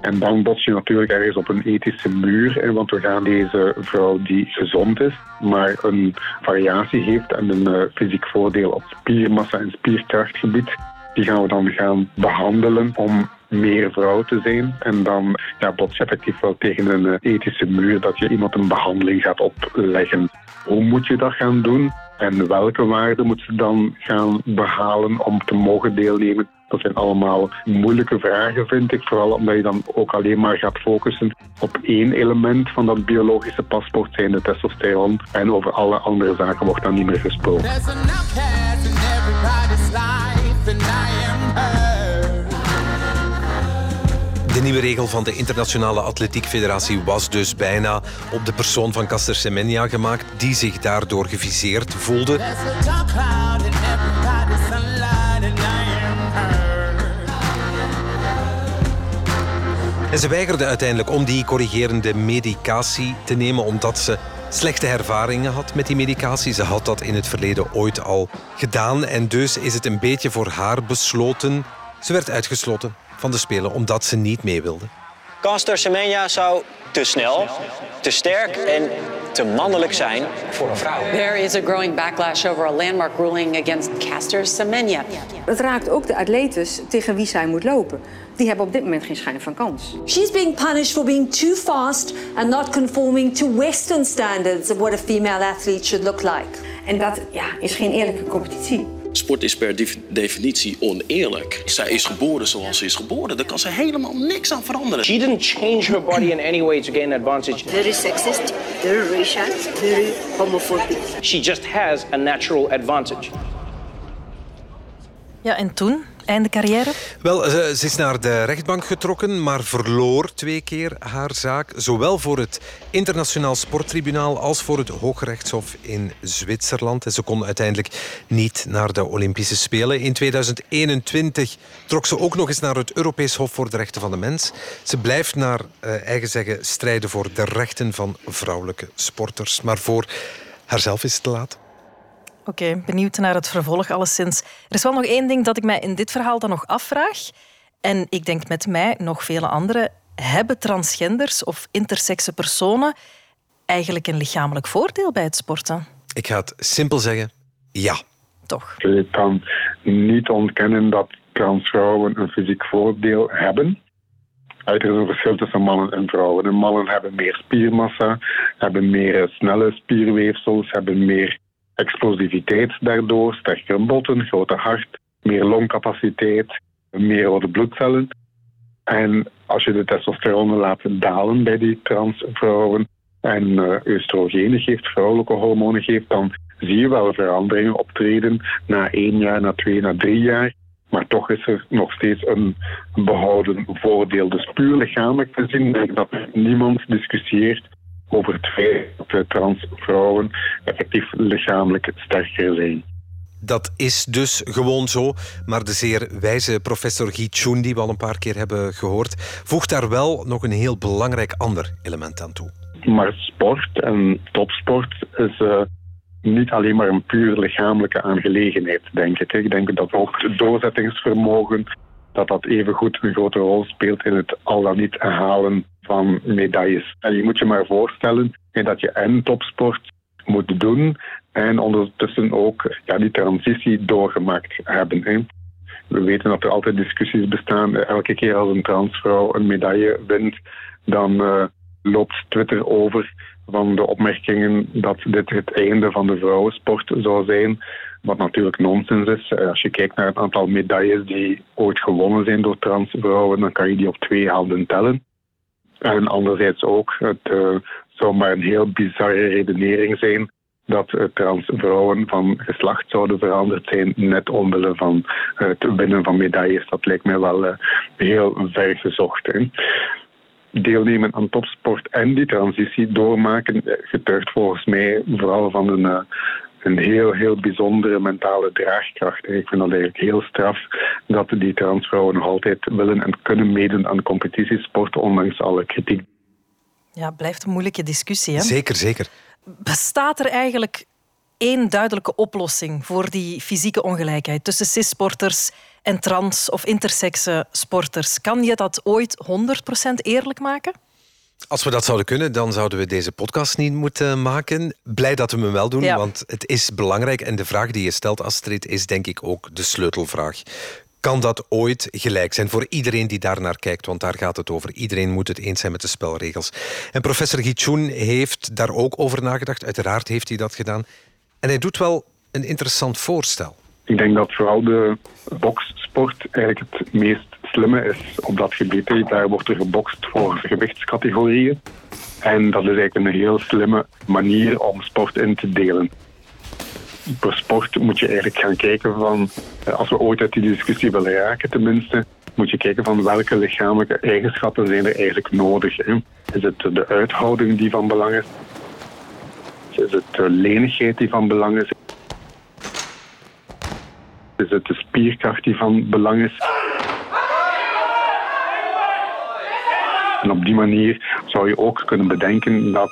En dan bots je natuurlijk ergens op een ethische muur, want we gaan deze vrouw die gezond is, maar een variatie heeft en een uh, fysiek voordeel op spiermassa en spierkrachtgebied, die gaan we dan gaan behandelen om meer vrouw te zijn. En dan ja, bots je effectief wel tegen een uh, ethische muur dat je iemand een behandeling gaat opleggen. Hoe moet je dat gaan doen? En welke waarden moet ze dan gaan behalen om te mogen deelnemen? Dat zijn allemaal moeilijke vragen, vind ik. Vooral omdat je dan ook alleen maar gaat focussen op één element van dat biologische paspoort, zijn de testosteron. En over alle andere zaken wordt dan niet meer gesproken. De nieuwe regel van de Internationale Atletiek Federatie was dus bijna op de persoon van Caster Semenya gemaakt, die zich daardoor geviseerd voelde. En ze weigerde uiteindelijk om die corrigerende medicatie te nemen, omdat ze slechte ervaringen had met die medicatie. Ze had dat in het verleden ooit al gedaan. En dus is het een beetje voor haar besloten. Ze werd uitgesloten van de Spelen omdat ze niet mee wilde. Caster Semenya zou te snel, te sterk en te mannelijk zijn voor een vrouw. There is a growing backlash over a landmark ruling against Caster Semenya. Het raakt ook de atletes tegen wie zij moet lopen. Die hebben op dit moment geen schijn van kans. She's being punished for being too fast and not conforming to Western standards of what a female athlete should look like. En dat ja, is geen eerlijke competitie. Sport is per definitie oneerlijk. Zij is geboren zoals ze is geboren. Daar kan ze helemaal niks aan veranderen. She didn't change her body in any way to gain advantage. Very sexist, very racist, very homophobic. She just has a natural advantage. Ja, en toen? Einde carrière? Wel, ze, is naar de rechtbank getrokken, maar verloor twee keer haar zaak. Zowel voor het Internationaal Sporttribunaal als voor het Hooggerechtshof in Zwitserland. En ze kon uiteindelijk niet naar de Olympische Spelen. In 2021 trok ze ook nog eens naar het Europees Hof voor de Rechten van de Mens. Ze blijft naar uh, eigen zeggen strijden voor de rechten van vrouwelijke sporters. Maar voor haarzelf is het te laat. Oké, okay, benieuwd naar het vervolg alleszins. Er is wel nog één ding dat ik mij in dit verhaal dan nog afvraag. En ik denk met mij nog vele anderen. Hebben transgenders of intersexe personen eigenlijk een lichamelijk voordeel bij het sporten? Ik ga het simpel zeggen, ja. Toch? Je kan niet ontkennen dat transvrouwen een fysiek voordeel hebben. Er is een verschil tussen mannen en vrouwen. En mannen hebben meer spiermassa, hebben meer snelle spierweefsels, hebben meer explosiviteit daardoor, sterkere botten, groter hart, meer longcapaciteit, meer rode bloedcellen. En als je de testosteron laat dalen bij die transvrouwen en uh, oestrogenen geeft, vrouwelijke hormonen geeft, dan zie je wel veranderingen optreden na één jaar, na twee, na drie jaar. Maar toch is er nog steeds een behouden voordeel. Dus puur lichamelijk gezien denk dat niemand discussieert over het feit dat transvrouwen effectief lichamelijk sterker zijn. Dat is dus gewoon zo. Maar de zeer wijze professor Guy Chun, die we al een paar keer hebben gehoord, voegt daar wel nog een heel belangrijk ander element aan toe. Maar sport en topsport is uh, niet alleen maar een puur lichamelijke aangelegenheid, denk ik. Ik denk dat ook het doorzettingsvermogen dat dat even goed een grote rol speelt in het al dan niet halen van medailles. En je moet je maar voorstellen dat je en topsport moet doen en ondertussen ook ja, die transitie doorgemaakt hebben. Hè. We weten dat er altijd discussies bestaan. Elke keer als een transvrouw een medaille wint, dan uh, loopt Twitter over van de opmerkingen dat dit het einde van de vrouwensport zou zijn. Wat natuurlijk nonsens is. Eh, als je kijkt naar het aantal medailles die ooit gewonnen zijn door transvrouwen, dan kan je die op twee handen tellen. En anderzijds ook, het uh, zou maar een heel bizarre redenering zijn dat uh, transvrouwen van geslacht zouden veranderd zijn, net omwille van het winnen van medailles. Dat lijkt mij wel heel ver gezocht. Hè. Deelnemen aan topsport en die transitie doormaken getuigt volgens mij vooral van een een heel, heel bijzondere mentale draagkracht. Ik vind dat eigenlijk heel straf dat die transvrouwen nog altijd willen en kunnen meedoen aan competitiesport, ondanks alle kritiek. Ja, blijft een moeilijke discussie. Hè? Zeker, zeker. Bestaat er eigenlijk één duidelijke oplossing voor die fysieke ongelijkheid tussen cis-sporters en trans- of intersexe sporters? Kan je dat ooit 100% eerlijk maken? Als we dat zouden kunnen, dan zouden we deze podcast niet moeten maken. Blij dat we hem wel doen, want het is belangrijk. En de vraag die je stelt, Astrid, is denk ik ook de sleutelvraag. Kan dat ooit gelijk zijn voor iedereen die daar naar kijkt? Want daar gaat het over. Iedereen moet het eens zijn met de spelregels. En professor Gichoen heeft daar ook over nagedacht. Uiteraard heeft hij dat gedaan. En hij doet wel een interessant voorstel. Ik denk dat vooral de bokssport eigenlijk het meest slimme is op dat gebied. Daar wordt er gebokst voor gewichtscategorieën. En dat is eigenlijk een heel slimme manier om sport in te delen. Per sport moet je eigenlijk gaan kijken van, eh, als we ooit uit die discussie willen raken tenminste, moet je kijken van welke lichamelijke eigenschappen zijn er eigenlijk nodig. Hè? Is het de uithouding die van belang is? Is het de lenigheid die van belang is? Is het de spierkracht die van belang is? En op die manier zou je ook kunnen bedenken dat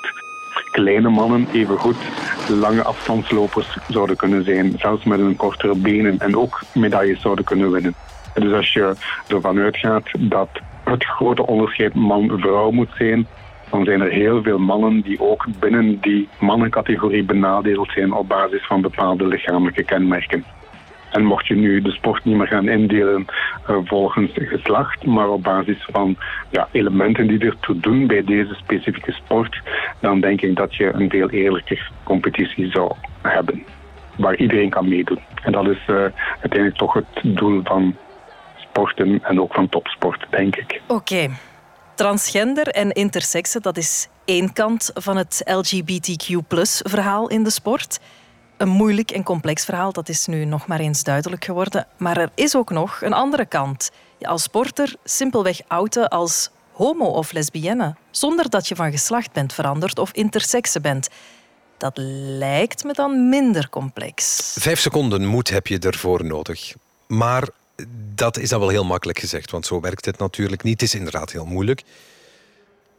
kleine mannen evengoed lange afstandslopers zouden kunnen zijn, zelfs met een kortere benen en ook medailles zouden kunnen winnen. Dus als je ervan uitgaat dat het grote onderscheid man-vrouw moet zijn, dan zijn er heel veel mannen die ook binnen die mannencategorie benadeeld zijn op basis van bepaalde lichamelijke kenmerken. En mocht je nu de sport niet meer gaan indelen uh, volgens geslacht, maar op basis van ja, elementen die ertoe doen bij deze specifieke sport, dan denk ik dat je een veel eerlijker competitie zou hebben. Waar iedereen kan meedoen. En dat is uh, uiteindelijk toch het doel van sporten en ook van topsport, denk ik. Oké. Transgender en intersexe, dat is één kant van het LGBTQ-verhaal in de sport een moeilijk en complex verhaal, dat is nu nog maar eens duidelijk geworden. Maar er is ook nog een andere kant. Je als sporter simpelweg outen als homo of lesbienne, zonder dat je van geslacht bent veranderd of intersexe bent. Dat lijkt me dan minder complex. Vijf seconden moed heb je ervoor nodig. Maar dat is dan wel heel makkelijk gezegd, want zo werkt het natuurlijk niet. Het is inderdaad heel moeilijk.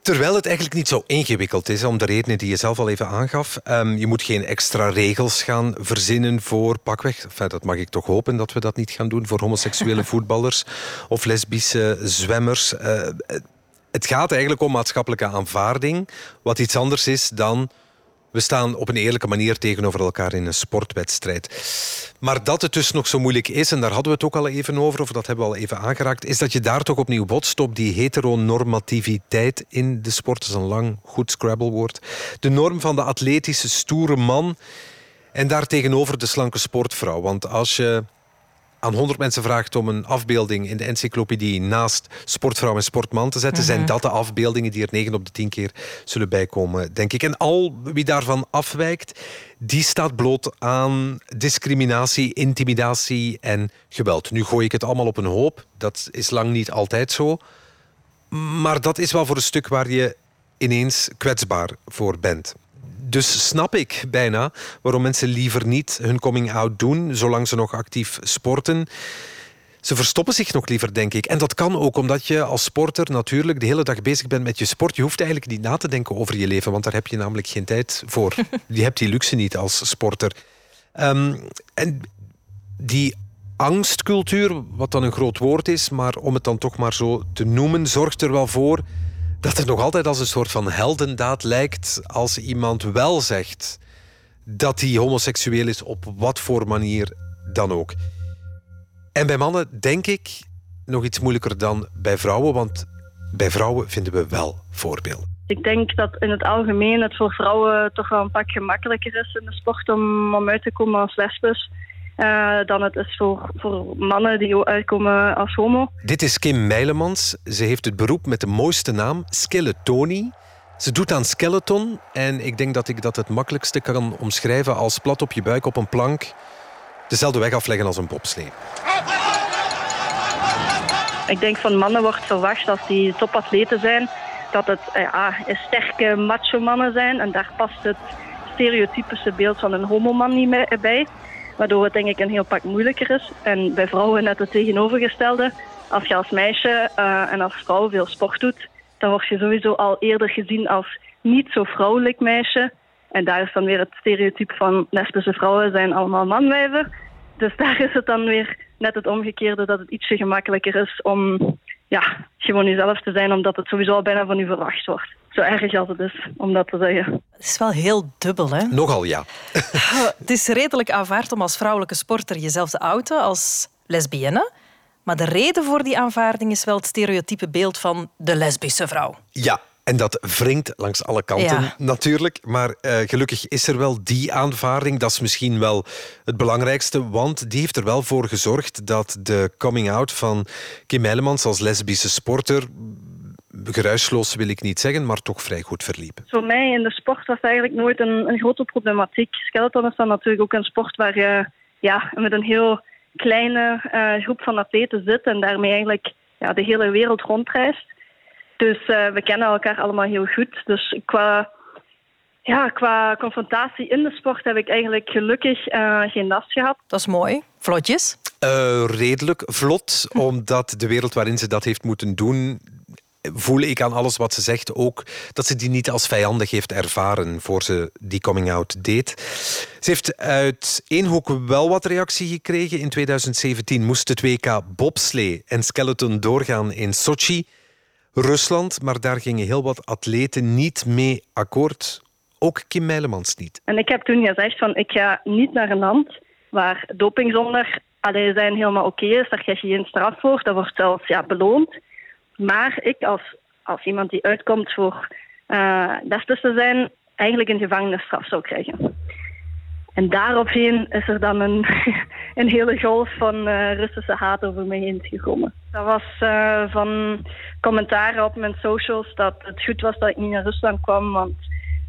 Terwijl het eigenlijk niet zo ingewikkeld is, om de redenen die je zelf al even aangaf. Um, je moet geen extra regels gaan verzinnen voor pakweg. Enfin, dat mag ik toch hopen dat we dat niet gaan doen voor homoseksuele voetballers of lesbische zwemmers. Uh, het gaat eigenlijk om maatschappelijke aanvaarding, wat iets anders is dan we staan op een eerlijke manier tegenover elkaar in een sportwedstrijd. Maar dat het dus nog zo moeilijk is, en daar hadden we het ook al even over, of dat hebben we al even aangeraakt, is dat je daar toch opnieuw botst op die heteronormativiteit in de sport. Dat is een lang, goed Scrabblewoord. De norm van de atletische, stoere man en daartegenover de slanke sportvrouw. Want als je aan 100 mensen vraagt om een afbeelding in de encyclopedie naast sportvrouw en sportman te zetten, zijn mhm. dat de afbeeldingen die er 9 op de 10 keer zullen bijkomen, denk ik. En al wie daarvan afwijkt, die staat bloot aan discriminatie, intimidatie en geweld. Nu gooi ik het allemaal op een hoop. Dat is lang niet altijd zo. Maar dat is wel voor een stuk waar je ineens kwetsbaar voor bent. Dus snap ik bijna waarom mensen liever niet hun coming-out doen zolang ze nog actief sporten. Ze verstoppen zich nog liever, denk ik. En dat kan ook omdat je als sporter natuurlijk de hele dag bezig bent met je sport. Je hoeft eigenlijk niet na te denken over je leven, want daar heb je namelijk geen tijd voor. je hebt die luxe niet als sporter. Um, en die angstcultuur, wat dan een groot woord is, maar om het dan toch maar zo te noemen, zorgt er wel voor dat het nog altijd als een soort van heldendaad lijkt als iemand wel zegt dat hij homoseksueel is op wat voor manier dan ook. En bij mannen denk ik nog iets moeilijker dan bij vrouwen, want bij vrouwen vinden we wel voorbeelden. Ik denk dat in het algemeen het voor vrouwen toch wel een pak gemakkelijker is in de sport om, om uit te komen als lesbos. Uh, dan het is voor, voor mannen die uitkomen als homo. Dit is Kim Meilemans. Ze heeft het beroep met de mooiste naam, Skille Tony. Ze doet aan skeleton en ik denk dat ik dat het makkelijkste kan omschrijven als plat op je buik op een plank dezelfde weg afleggen als een bobslee. Ik denk van mannen wordt verwacht als die topatleten zijn dat het eh, ja, sterke macho mannen zijn en daar past het stereotypische beeld van een homoman niet bij. Waardoor het denk ik een heel pak moeilijker is. En bij vrouwen net het tegenovergestelde. Als je als meisje uh, en als vrouw veel sport doet, dan word je sowieso al eerder gezien als niet zo vrouwelijk meisje. En daar is dan weer het stereotype van lesbische vrouwen zijn allemaal manwijven. Dus daar is het dan weer net het omgekeerde dat het ietsje gemakkelijker is om ja, gewoon jezelf te zijn, omdat het sowieso al bijna van u verwacht wordt. Zo erg als het is, om dat te zeggen. Het is wel heel dubbel, hè? Nogal, ja. het is redelijk aanvaard om als vrouwelijke sporter jezelf te outen als lesbienne. Maar de reden voor die aanvaarding is wel het stereotype beeld van de lesbische vrouw. Ja, en dat wringt langs alle kanten natuurlijk. Maar uh, gelukkig is er wel die aanvaarding. Dat is misschien wel het belangrijkste. Want die heeft er wel voor gezorgd dat de coming-out van Kim Heilemans als lesbische sporter geruisloos wil ik niet zeggen, maar toch vrij goed verliep. Voor mij in de sport was eigenlijk nooit een, een grote problematiek. Skeleton is dan natuurlijk ook een sport waar je ja, met een heel kleine uh, groep van atleten zit en daarmee eigenlijk ja, de hele wereld rondreist. Dus uh, we kennen elkaar allemaal heel goed. Dus qua, ja, qua confrontatie in de sport heb ik eigenlijk gelukkig uh, geen last gehad. Dat is mooi. Vlotjes? Uh, redelijk vlot, omdat de wereld waarin ze dat heeft moeten doen voel ik aan alles wat ze zegt ook dat ze die niet als vijandig heeft ervaren voor ze die coming-out deed. Ze heeft uit één hoek wel wat reactie gekregen. In 2017 moest het WK bobslee en skeleton doorgaan in Sochi. Rusland, maar daar gingen heel wat atleten niet mee akkoord. Ook Kim Meilemans niet. En ik heb toen gezegd van ik ga niet naar een land waar dopingzonder alleen zijn helemaal oké is. Daar krijg je geen straf voor. Dat wordt zelfs ja, beloond. Maar ik als, als iemand die uitkomt voor uh, te zijn, eigenlijk een gevangenisstraf zou krijgen. En daaropheen is er dan een, een hele golf van uh, Russische haat over me heen gekomen. Dat was uh, van commentaren op mijn socials dat het goed was dat ik niet naar Rusland kwam, want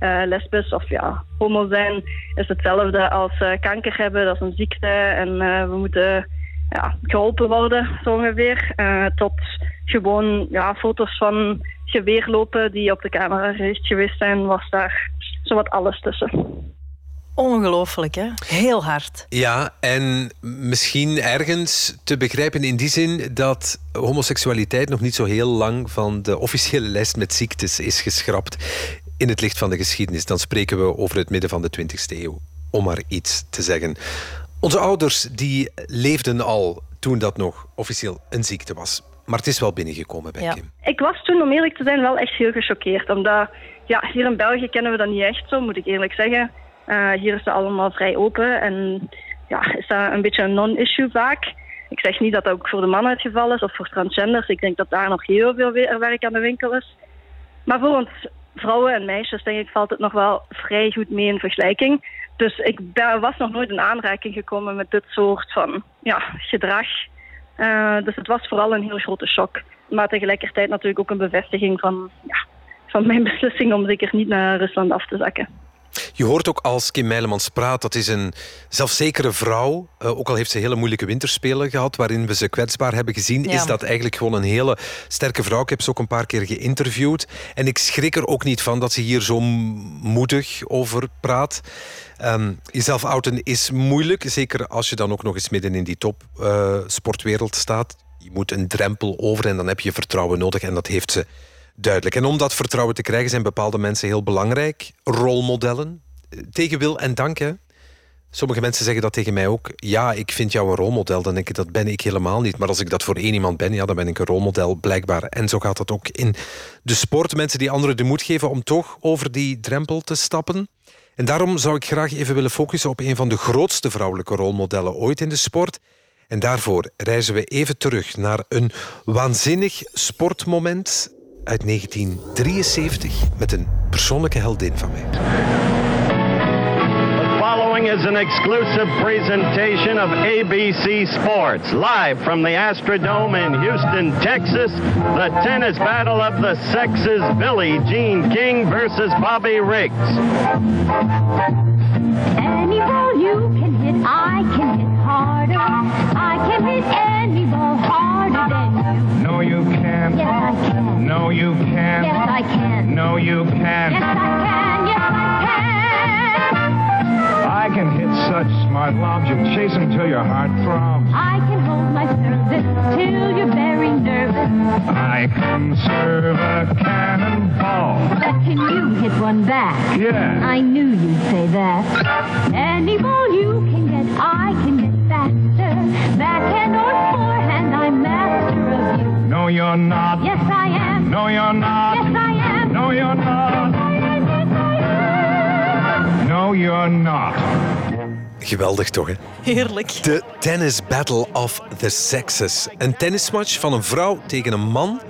uh, lesbis of ja, homo zijn is hetzelfde als kanker hebben. Dat is een ziekte en we moeten ja, geholpen worden, zo ongeveer. tot gewoon ja, foto's van geweerlopen die op de camera gericht geweest zijn, was daar zowat alles tussen. Ongelooflijk, hè? Heel hard. Ja, en misschien ergens te begrijpen in die zin dat homoseksualiteit nog niet zo heel lang van de officiële lijst met ziektes is geschrapt in het licht van de geschiedenis. Dan spreken we over het midden van de 20e eeuw, om maar iets te zeggen. Onze ouders die leefden al toen dat nog officieel een ziekte was. Maar het is wel binnengekomen bij Kim. Ik was toen, om eerlijk te zijn, wel echt heel gechoqueerd. Omdat ja, hier in België kennen we dat niet echt zo, moet ik eerlijk zeggen. Uh, hier is het allemaal vrij open en ja, is dat een beetje een non-issue vaak. Ik zeg niet dat dat ook voor de mannen het geval is of voor transgenders. Ik denk dat daar nog heel veel werk aan de winkel is. Maar voor ons vrouwen en meisjes denk ik valt het nog wel vrij goed mee in vergelijking. Dus ik was nog nooit in aanraking gekomen met dit soort van ja, gedrag. Uh, dus het was vooral een heel grote shock. Maar tegelijkertijd natuurlijk ook een bevestiging van, ja, van mijn beslissing om zeker niet naar Rusland af te zakken. Je hoort ook als Kim Meilemans praat, dat is een zelfzekere vrouw. Uh, ook al heeft ze hele moeilijke winterspelen gehad, waarin we ze kwetsbaar hebben gezien, is dat eigenlijk gewoon een hele sterke vrouw. Ik heb ze ook een paar keer geïnterviewd. En ik schrik er ook niet van dat ze hier zo moedig over praat. Um, jezelf outen is moeilijk, zeker als je dan ook nog eens midden in die top uh, sportwereld staat. Je moet een drempel over en dan heb je vertrouwen nodig en dat heeft ze duidelijk. En om dat vertrouwen te krijgen zijn bepaalde mensen heel belangrijk. Rolmodellen. Tegen wil en dank. Sommige mensen zeggen dat tegen mij ook. Ja, ik vind jou een rolmodel. Dan denk ik, dat ben ik helemaal niet. Maar als ik dat voor één iemand ben, ja, dan ben ik een rolmodel, blijkbaar. En zo gaat dat ook in de sport. Mensen die anderen de moed geven om toch over die drempel te stappen. En daarom zou ik graag even willen focussen op een van de grootste vrouwelijke rolmodellen ooit in de sport. En daarvoor reizen we even terug naar een waanzinnig sportmoment uit 1973 met een persoonlijke heldin van mij. Following is an exclusive presentation of ABC Sports, live from the Astrodome in Houston, Texas. The tennis battle of the sexes Billie Jean King versus Bobby Riggs. Any ball you can hit, I can hit harder. I can hit any ball harder than you. No, you can't. Yes, I can. No, you can't. Yes, I can. No, you can't. Yes, I can. I can. Hit such smart lobs, you chase them till your heart throbs. I can hold my service till you're very nervous. I can serve a cannonball. But can you hit one back? Yeah. I knew you'd say that. Any ball you can get, I can get faster. Backhand or forehand, I'm master of you. No, you're not. Yes, I am. No, you're not. Yes, I am. No, you're not. No, you're not. Geweldig toch, hè? Heerlijk. De Tennis Battle of the Sexes. Een tennismatch van een vrouw tegen een man.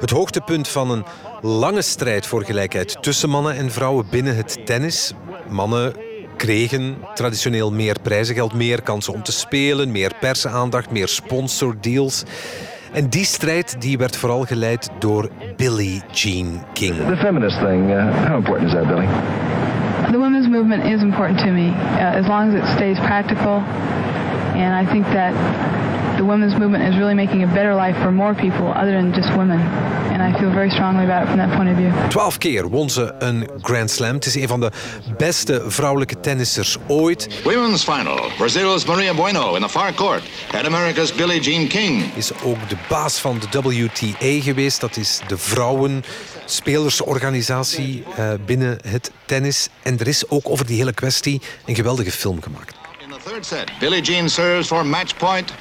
Het hoogtepunt van een lange strijd voor gelijkheid tussen mannen en vrouwen binnen het tennis. Mannen kregen traditioneel meer prijzengeld, meer kansen om te spelen, meer persaandacht, meer sponsordeals. En die strijd die werd vooral geleid door Billie Jean King. The feminist thing, uh, how important is that, Billy? The women's movement is important to me, uh, as long as it stays practical. And I think that the women's movement is really making a better life for more people other than just women. And I feel very strongly about it from that point of view. Twaalf keer won ze een Grand Slam. Het is een van de beste vrouwelijke tennissers ooit. Women's final. Brazil's Maria Bueno in the far court. And America's Billie Jean King. Is ook de baas van de WTA geweest. Dat is de vrouwenspelersorganisatie uh, binnen het tennis. En er is ook over die hele kwestie een geweldige film gemaakt. In the third set, Billie Jean serves for match point.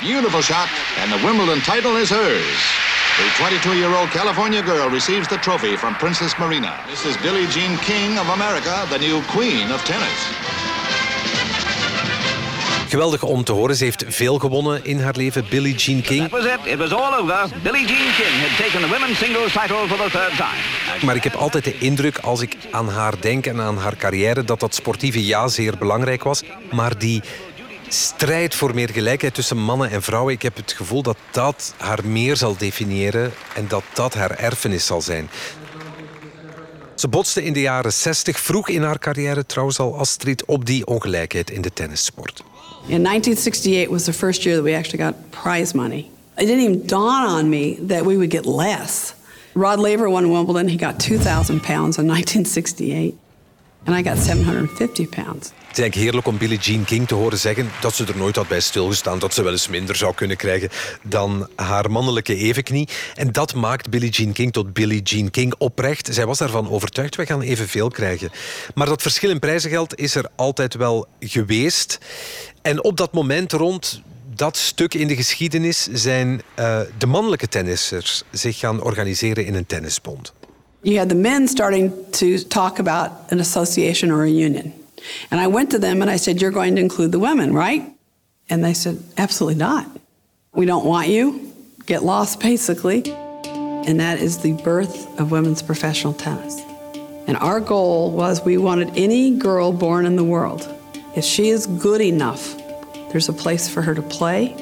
Beautiful shot, and the Wimbledon title is hers. The 22-year-old California girl receives the trophy from Princess Marina. This is Billie Jean King of America, the new queen of tennis. Geweldig om te horen. Ze heeft veel gewonnen in haar leven, Billie Jean King. That was it. It was all over. Billie Jean King had taken the women's singles title for the third time. Maar ik heb altijd de indruk, als ik aan haar denk en aan haar carrière, dat dat sportieve ja zeer belangrijk was. Maar die strijd voor meer gelijkheid tussen mannen en vrouwen, ik heb het gevoel dat dat haar meer zal definiëren en dat dat haar erfenis zal zijn. Ze botste in de jaren 60, vroeg in haar carrière trouwens al Astrid, op die ongelijkheid in de tennissport. In 1968 was the first year that we actually got prize money. It didn't even dawn on me that we would get less. Rod Laver won Wimbledon. He got 2,000 pounds in 1968. And I got 750 pounds. Het is eigenlijk heerlijk om Billie Jean King te horen zeggen dat ze er nooit had bij stilgestaan, dat ze wel eens minder zou kunnen krijgen dan haar mannelijke evenknie. En dat maakt Billie Jean King tot Billie Jean King oprecht. Zij was daarvan overtuigd, wij gaan evenveel krijgen. Maar dat verschil in prijzengeld is er altijd wel geweest. En op dat moment rond dat stuk in de geschiedenis zijn uh, de mannelijke tennissers zich gaan organiseren in een tennisbond. You had the men starting to talk about an association or a union. And I went to them and I said, You're going to include the women, right? And they said, Absolutely not. We don't want you. Get lost, basically. And that is the birth of women's professional tennis. And our goal was we wanted any girl born in the world, if she is good enough, there's a place for her to play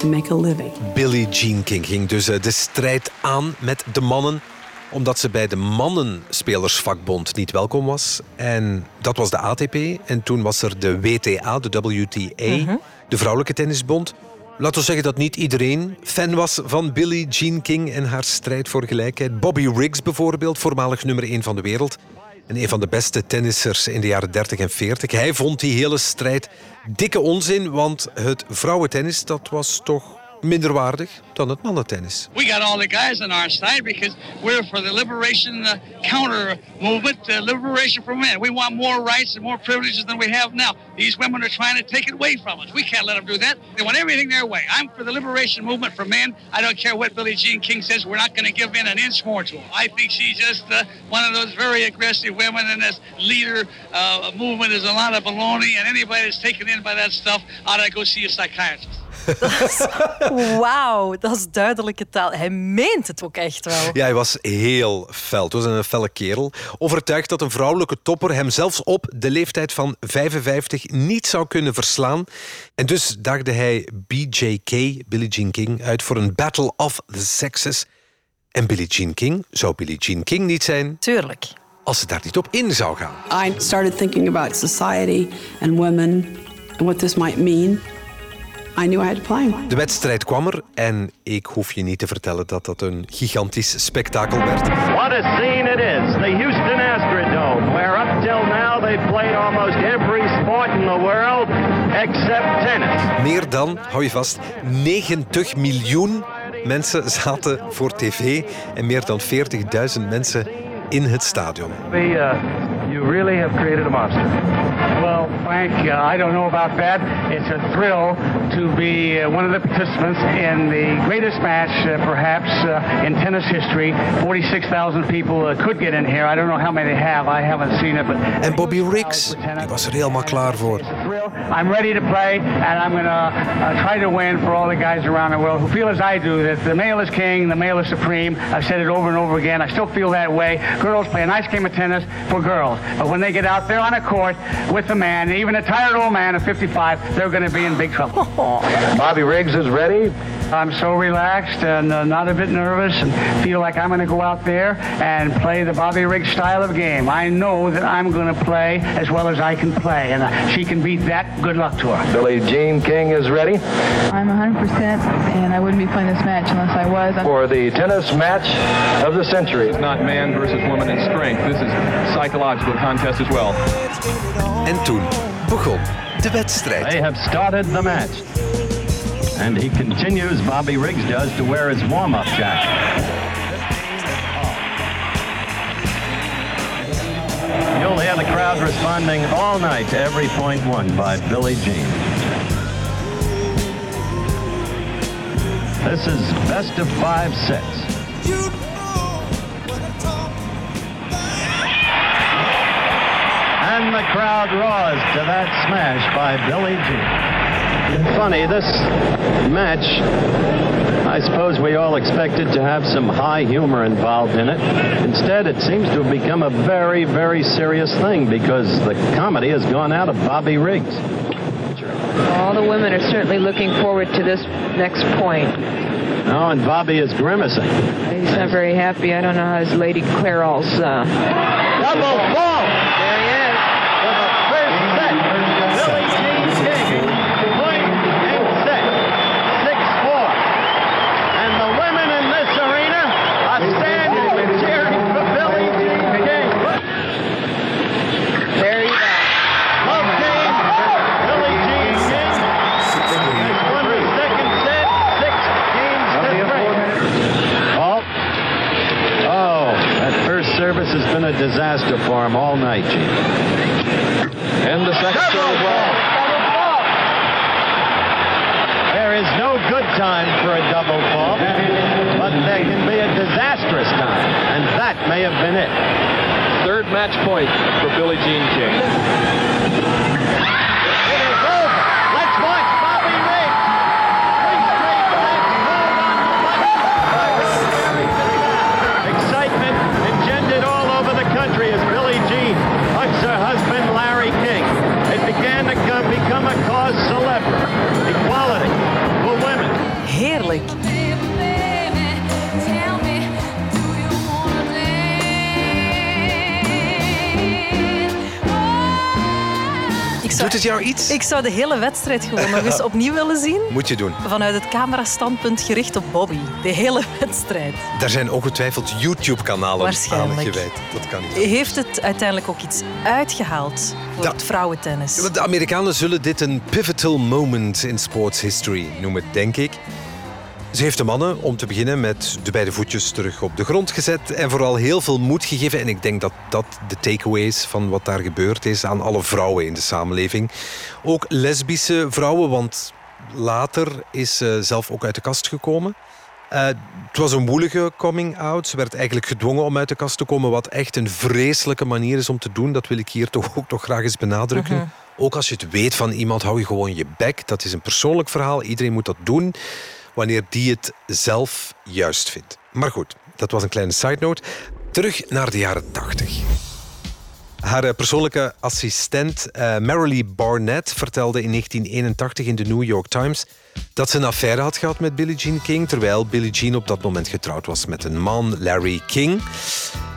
and make a living. Billie Jean King ging dus de strijd aan met de mannen omdat ze bij de mannenspelersvakbond niet welkom was. En dat was de ATP. En toen was er de WTA, de WTA, mm -hmm. de vrouwelijke tennisbond. Laten we zeggen dat niet iedereen fan was van Billie Jean King en haar strijd voor gelijkheid. Bobby Riggs bijvoorbeeld, voormalig nummer 1 van de wereld. En een van de beste tennissers in de jaren 30 en 40. Hij vond die hele strijd dikke onzin, want het vrouwentennis dat was toch dan het mannentennis. We got all the guys on our side because we're for the liberation uh, counter movement, the liberation for men. We want more rights and more privileges than we have now. These women are trying to take it away from us. We can't let them do that. They want everything their way. I'm for the liberation movement for men. I don't care what Billie Jean King says. We're not going to give in an inch more to them. I think she's just uh, one of those very aggressive women, and this leader uh, movement is a lot of baloney. And anybody that's taken in by that stuff ought to go see a psychiatrist. Wauw, dat is duidelijke taal. Hij meent het ook echt wel. Ja, hij was heel fel. Het was een felle kerel. Overtuigd dat een vrouwelijke topper hem zelfs op de leeftijd van 55 niet zou kunnen verslaan. En dus daagde hij BJK, Billie Jean King, uit voor een Battle of the Sexes. En Billie Jean King zou Billie Jean King niet zijn. Tuurlijk. Als ze daar niet op in zou gaan. I started thinking about society and women and what this might mean. I knew I had to play. De wedstrijd kwam er en ik hoef je niet te vertellen dat dat een gigantisch spektakel werd. What a scene it is. The Houston Astrodome, where up till now they've played almost every sport in the world except tennis. Meer dan, hou je vast, 90 miljoen mensen zaten voor tv en meer dan 40.000 mensen in het stadion. uh, you really have created a monster. Well, Frank, uh, I don't know about that. It's a thrill to be uh, one of the participants in the greatest match, uh, perhaps, uh, in tennis history. 46,000 people uh, could get in here. I don't know how many have. I haven't seen it, but En Bobby Riggs, die was er helemaal klaar voor. I'm ready to play, and I'm going to uh, try to win for all the guys around the world who feel as I do that the male is king, the male is supreme. I've said it over and over again. I still feel that way. Girls play a nice game of tennis for girls, but when they get out there on a court with a man, even a tired old man of 55, they're going to be in big trouble. Bobby Riggs is ready. I'm so relaxed and uh, not a bit nervous and feel like I'm going to go out there and play the Bobby Riggs style of game. I know that I'm going to play as well as I can play, and uh, she can beat that. Good luck to her. Billie Jean King is ready I'm 100%, and I wouldn't be playing this match unless I was. I'm- for the tennis match of the century. It's not man versus woman in strength. This is psychological contest as well. En toen begon de wedstrijd. They have started the match. And he continues, Bobby Riggs does, to wear his warm-up jacket. You'll hear the crowd responding all night to every point won by Billie Jean. This is best of five sets. And the crowd roars to that smash by Billy Jean. Funny, this match, I suppose we all expected to have some high humor involved in it. Instead, it seems to have become a very, very serious thing because the comedy has gone out of Bobby Riggs. All the women are certainly looking forward to this next point. Oh, and Bobby is grimacing. He's not very happy. I don't know how his Lady Clairol's. Uh... Double fault! Disaster for him all night, Gene. And the second serve as well. There is no good time for a double fault, but there can be a disastrous time, and that may have been it. Third match point for Billie Jean King. Doet het jou iets? ik zou de hele wedstrijd gewoon nog eens opnieuw willen zien. Moet je doen. Vanuit het camerastandpunt gericht op Bobby. De hele wedstrijd. Daar zijn ongetwijfeld YouTube-kanalen aan gewijd. Dat kan niet. Heeft het uiteindelijk ook iets uitgehaald voor het vrouwentennis? De Amerikanen zullen dit een pivotal moment in sports history noemen, denk ik. Ze heeft de mannen, om te beginnen, met de beide voetjes terug op de grond gezet en vooral heel veel moed gegeven. En ik denk dat dat de takeaway is van wat daar gebeurd is aan alle vrouwen in de samenleving. Ook lesbische vrouwen, want later is ze zelf ook uit de kast gekomen. Uh, het was een woelige coming-out. Ze werd eigenlijk gedwongen om uit de kast te komen, wat echt een vreselijke manier is om te doen. Dat wil ik hier toch ook nog graag eens benadrukken. Mhm. Ook als je het weet van iemand, hou je gewoon je bek. Dat is een persoonlijk verhaal. Iedereen moet dat doen wanneer die het zelf juist vindt. Maar goed, dat was een kleine side note. Terug naar de jaren 80. Haar eh, persoonlijke assistent uh, Barnett vertelde in 1981 in de New York Times dat ze een affaire had gehad met Billie Jean King, terwijl Billie Jean op dat moment getrouwd was met een man, Larry King.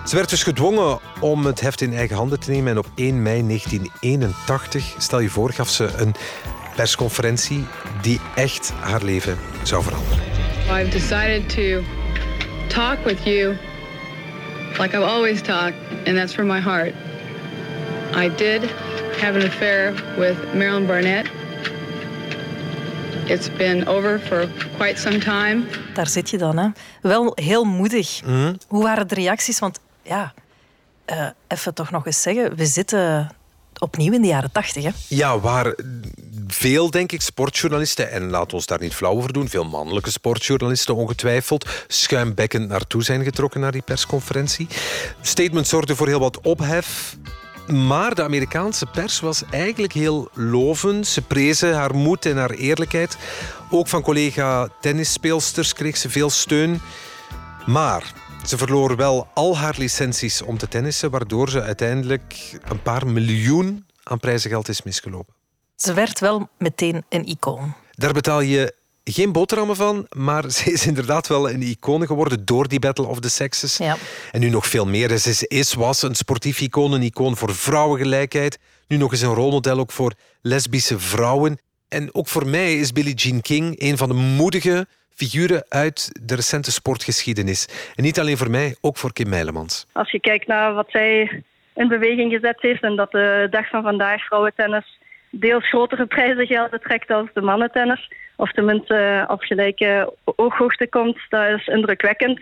Ze werd dus gedwongen om het heft in eigen handen te nemen en op 1 mei 1981, stel je voor, gaf ze een persconferentie die echt haar leven zou veranderen. I've decided to talk with you like I've always talked, and that's from my heart. I did have an affair with Marilyn Barnett. It's been over for quite some time. Daar zit je dan, hè? Wel heel moedig. Mhm. Hoe waren de reacties? Want ja, uh, even toch nog eens zeggen, we zitten opnieuw in de jaren tachtig? Ja, waar veel, denk ik, sportjournalisten, en laat ons daar niet flauw over doen, veel mannelijke sportjournalisten ongetwijfeld, schuimbekkend naartoe zijn getrokken naar die persconferentie. Statement zorgde voor heel wat ophef. Maar de Amerikaanse pers was eigenlijk heel lovend. Ze prezen haar moed en haar eerlijkheid. Ook van collega tennisspeelsters kreeg ze veel steun. Maar ze verloor wel al haar licenties om te tennissen, waardoor ze uiteindelijk een paar miljoen aan prijzengeld is misgelopen. Ze werd wel meteen een icoon. Daar betaal je geen boterhammen van, maar ze is inderdaad wel een icoon geworden door die Battle of the Sexes. Ja. En nu nog veel meer. Ze is, was een sportief icoon, een icoon voor vrouwengelijkheid. Nu nog eens een rolmodel ook voor lesbische vrouwen. En ook voor mij is Billie Jean King een van de moedige figuren uit de recente sportgeschiedenis. En niet alleen voor mij, ook voor Kim Meilemans. Als je kijkt naar wat zij in beweging gezet heeft en dat de dag van vandaag vrouwentennis deels grotere prijzengelden trekt als de mannentennis, of tenminste op gelijke ooghoogte komt, dat is indrukwekkend.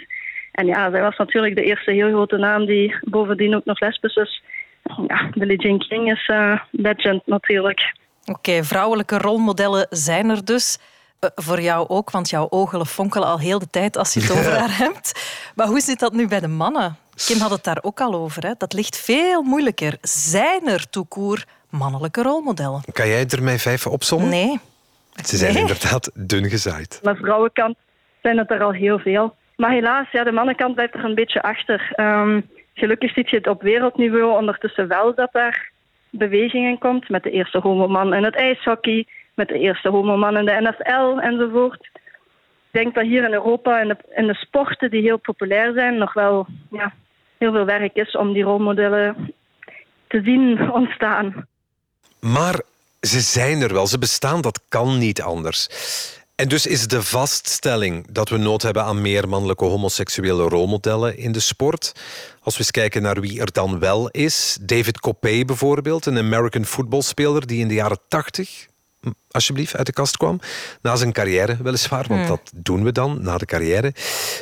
En ja, zij was natuurlijk de eerste heel grote naam die bovendien ook nog lesbisch is. Ja, Billie Jean King is uh, legend natuurlijk. Oké, vrouwelijke rolmodellen zijn er dus. Uh, voor jou ook, want jouw ogen fonkelen al heel de tijd als je het over haar hebt. Maar hoe zit dat nu bij de mannen? Kim had het daar ook al over. Hè? Dat ligt veel moeilijker. Zijn er toekoer mannelijke rolmodellen? Kan jij er mij vijf opzommen? Nee. Ze zijn Nee. inderdaad dun gezaaid. De vrouwenkant zijn het er al heel veel. Maar helaas, ja, de mannenkant blijft er een beetje achter. Ehm, gelukkig ziet je het op wereldniveau ondertussen wel dat daar beweging in komt. Met de eerste homoman in het ijshockey, met de eerste homoman in de NFL enzovoort. Ik denk dat hier in Europa in de, in de sporten die heel populair zijn, nog wel ja, heel veel werk is om die rolmodellen te zien ontstaan. Maar ze zijn er wel, ze bestaan, dat kan niet anders. En dus is de vaststelling dat we nood hebben aan meer mannelijke homoseksuele rolmodellen in de sport. Als we eens kijken naar wie er dan wel is. David Coppé bijvoorbeeld, een American footballspeler die in de jaren 80 hm, alsjeblieft uit de kast kwam. Na zijn carrière weliswaar, want Hmm. dat doen we dan, na de carrière.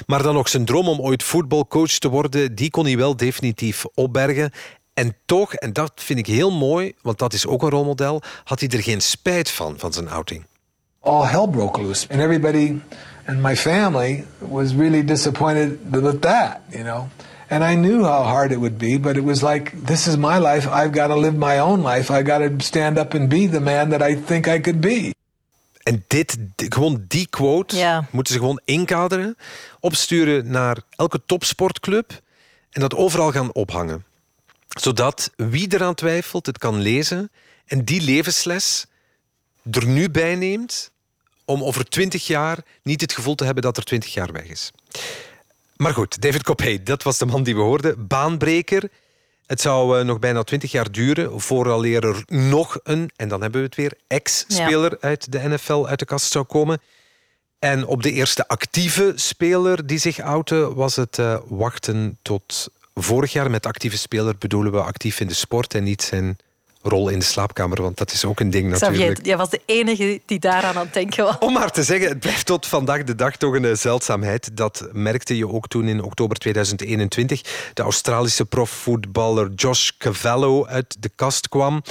Maar dan nog zijn droom om ooit voetbalcoach te worden, die kon hij wel definitief opbergen. En toch, en dat vind ik heel mooi, want dat is ook een rolmodel, had hij er geen spijt van, van zijn outing. all hell broke loose. And everybody in my family was really disappointed with that, you know. And I knew how hard it would be, but it was like, this is my life. I've got to live my own life. I got to stand up and be the man that I think I could be. En dit, di- gewoon die quote Ja. moeten ze gewoon inkaderen, opsturen naar elke topsportclub en dat overal gaan ophangen. Zodat wie eraan twijfelt het kan lezen en die levensles er nu bij neemt om over twintig jaar niet het gevoel te hebben dat er twintig jaar weg is. Maar goed, David Coppé, dat was de man die we hoorden. Baanbreker. Het zou eh, nog bijna twintig jaar duren vooraleer er nog een, en dan hebben we het weer, ex-speler uit de NFL uit de kast zou komen. En op de eerste actieve speler die zich outte, was het eh, wachten tot vorig jaar. Met actieve speler bedoelen we actief in de sport en niet zijn rol in de slaapkamer, want dat is ook een ding natuurlijk. Jij was de enige die daaraan aan het denken was. Om maar te zeggen, het blijft tot vandaag de dag toch een eh, zeldzaamheid. Dat merkte je ook toen in oktober 2021 de Australische profvoetballer Josh Cavallo uit de kast kwam.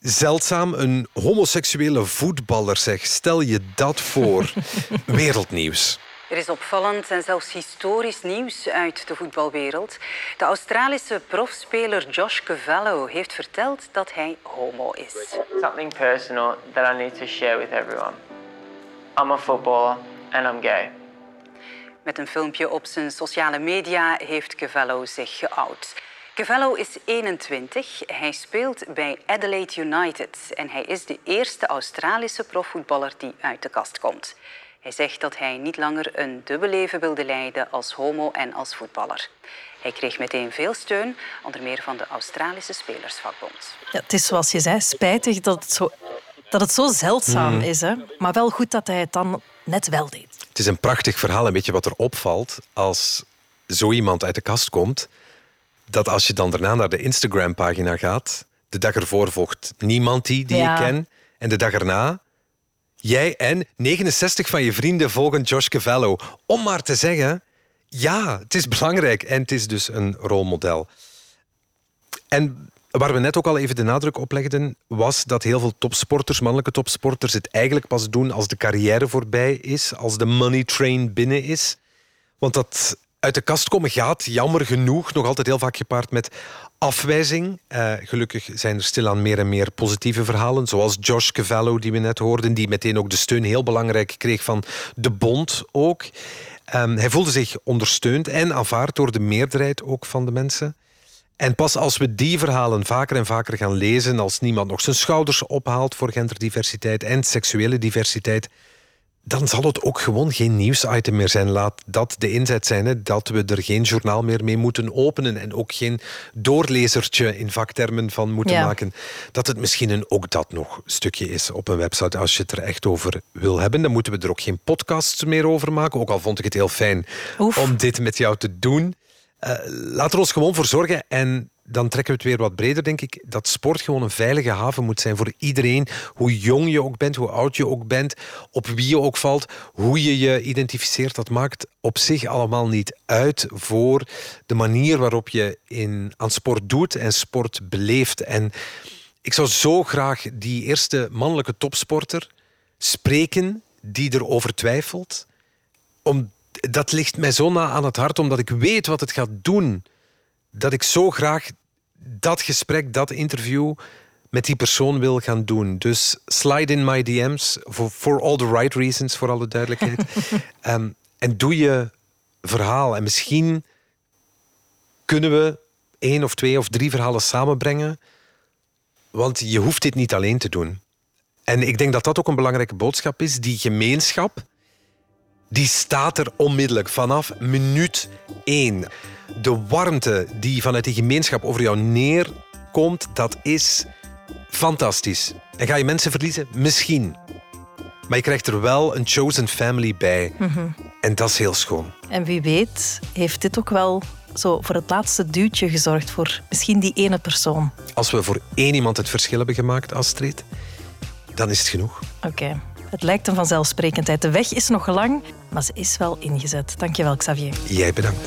Zeldzaam, een homoseksuele voetballer zeg. Stel je dat voor. Wereldnieuws. Er is opvallend en zelfs historisch nieuws uit de voetbalwereld. De Australische profspeler Josh Cavallo heeft verteld dat hij homo is. Something personal that I need to share with everyone. I'm a footballer and I'm gay. Met een filmpje op zijn sociale media heeft Cavallo zich geout. Cavallo is 21, hij speelt bij Adelaide United en hij is de eerste Australische profvoetballer die uit de kast komt. Hij zegt dat hij niet langer een dubbel leven wilde leiden als homo en als voetballer. Hij kreeg meteen veel steun, onder meer van de Australische Spelersvakbond. Ja, het is zoals je zei, spijtig dat het zo, dat het zo zeldzaam Mm. is. Hè? Maar wel goed dat hij het dan net wel deed. Het is een prachtig verhaal. En weet je wat er opvalt als zo iemand uit de kast komt? Dat als je dan daarna naar de Instagram-pagina gaat, de dag ervoor volgt niemand die, die Ja. ik ken. En de dag erna, jij en 69 van je vrienden volgen Josh Cavallo. Om maar te zeggen, ja, het is belangrijk. En het is dus een rolmodel. En waar we net ook al even de nadruk op legden, was dat heel veel topsporters, mannelijke topsporters, het eigenlijk pas doen als de carrière voorbij is, als de money train binnen is. Want dat uit de kast komen gaat, jammer genoeg, nog altijd heel vaak gepaard met afwijzing. Eh, gelukkig zijn er stilaan meer en meer positieve verhalen, zoals Josh Cavallo, die we net hoorden, die meteen ook de steun heel belangrijk kreeg van de bond ook. Ehm, hij voelde zich ondersteund en aanvaard door de meerderheid ook van de mensen. En pas als we die verhalen vaker en vaker gaan lezen, als niemand nog zijn schouders ophaalt voor genderdiversiteit en seksuele diversiteit, dan zal het ook gewoon geen nieuwsitem meer zijn. Laat dat de inzet zijn, hè, dat we er geen journaal meer mee moeten openen en ook geen doorlezertje in vaktermen van moeten Ja. maken. Dat het misschien een ook dat nog stukje is op een website. Als je het er echt over wil hebben, dan moeten we er ook geen podcasts meer over maken. Ook al vond ik het heel fijn om dit met jou te doen. Eh, laat er ons gewoon voor zorgen en dan trekken we het weer wat breder, denk ik. Dat sport gewoon een veilige haven moet zijn voor iedereen. Hoe jong je ook bent, hoe oud je ook bent, op wie je ook valt, hoe je je identificeert. Dat maakt op zich allemaal niet uit voor de manier waarop je in, aan sport doet en sport beleeft. En ik zou zo graag die eerste mannelijke topsporter spreken die erover twijfelt. Om, dat ligt mij zo na aan het hart, omdat ik weet wat het gaat doen. Dat ik zo graag dat gesprek, dat interview met die persoon wil gaan doen. Dus slide in my DM's, for, for all the right reasons, voor alle duidelijkheid. Ehm, en doe je verhaal. En misschien kunnen we één of twee of drie verhalen samenbrengen. Want je hoeft dit niet alleen te doen. En ik denk dat dat ook een belangrijke boodschap is. Die gemeenschap, die staat er onmiddellijk vanaf minuut één. De warmte die vanuit die gemeenschap over jou neerkomt, dat is fantastisch. En ga je mensen verliezen? Misschien. Maar je krijgt er wel een chosen family bij. Mhm. En dat is heel schoon. En wie weet heeft dit ook wel zo voor het laatste duwtje gezorgd voor misschien die ene persoon. Als we voor één iemand het verschil hebben gemaakt, Astrid, dan is het genoeg. Oké. Het lijkt een vanzelfsprekendheid. De weg is nog lang, maar ze is wel ingezet. Dankjewel, Xavier. Jij bedankt.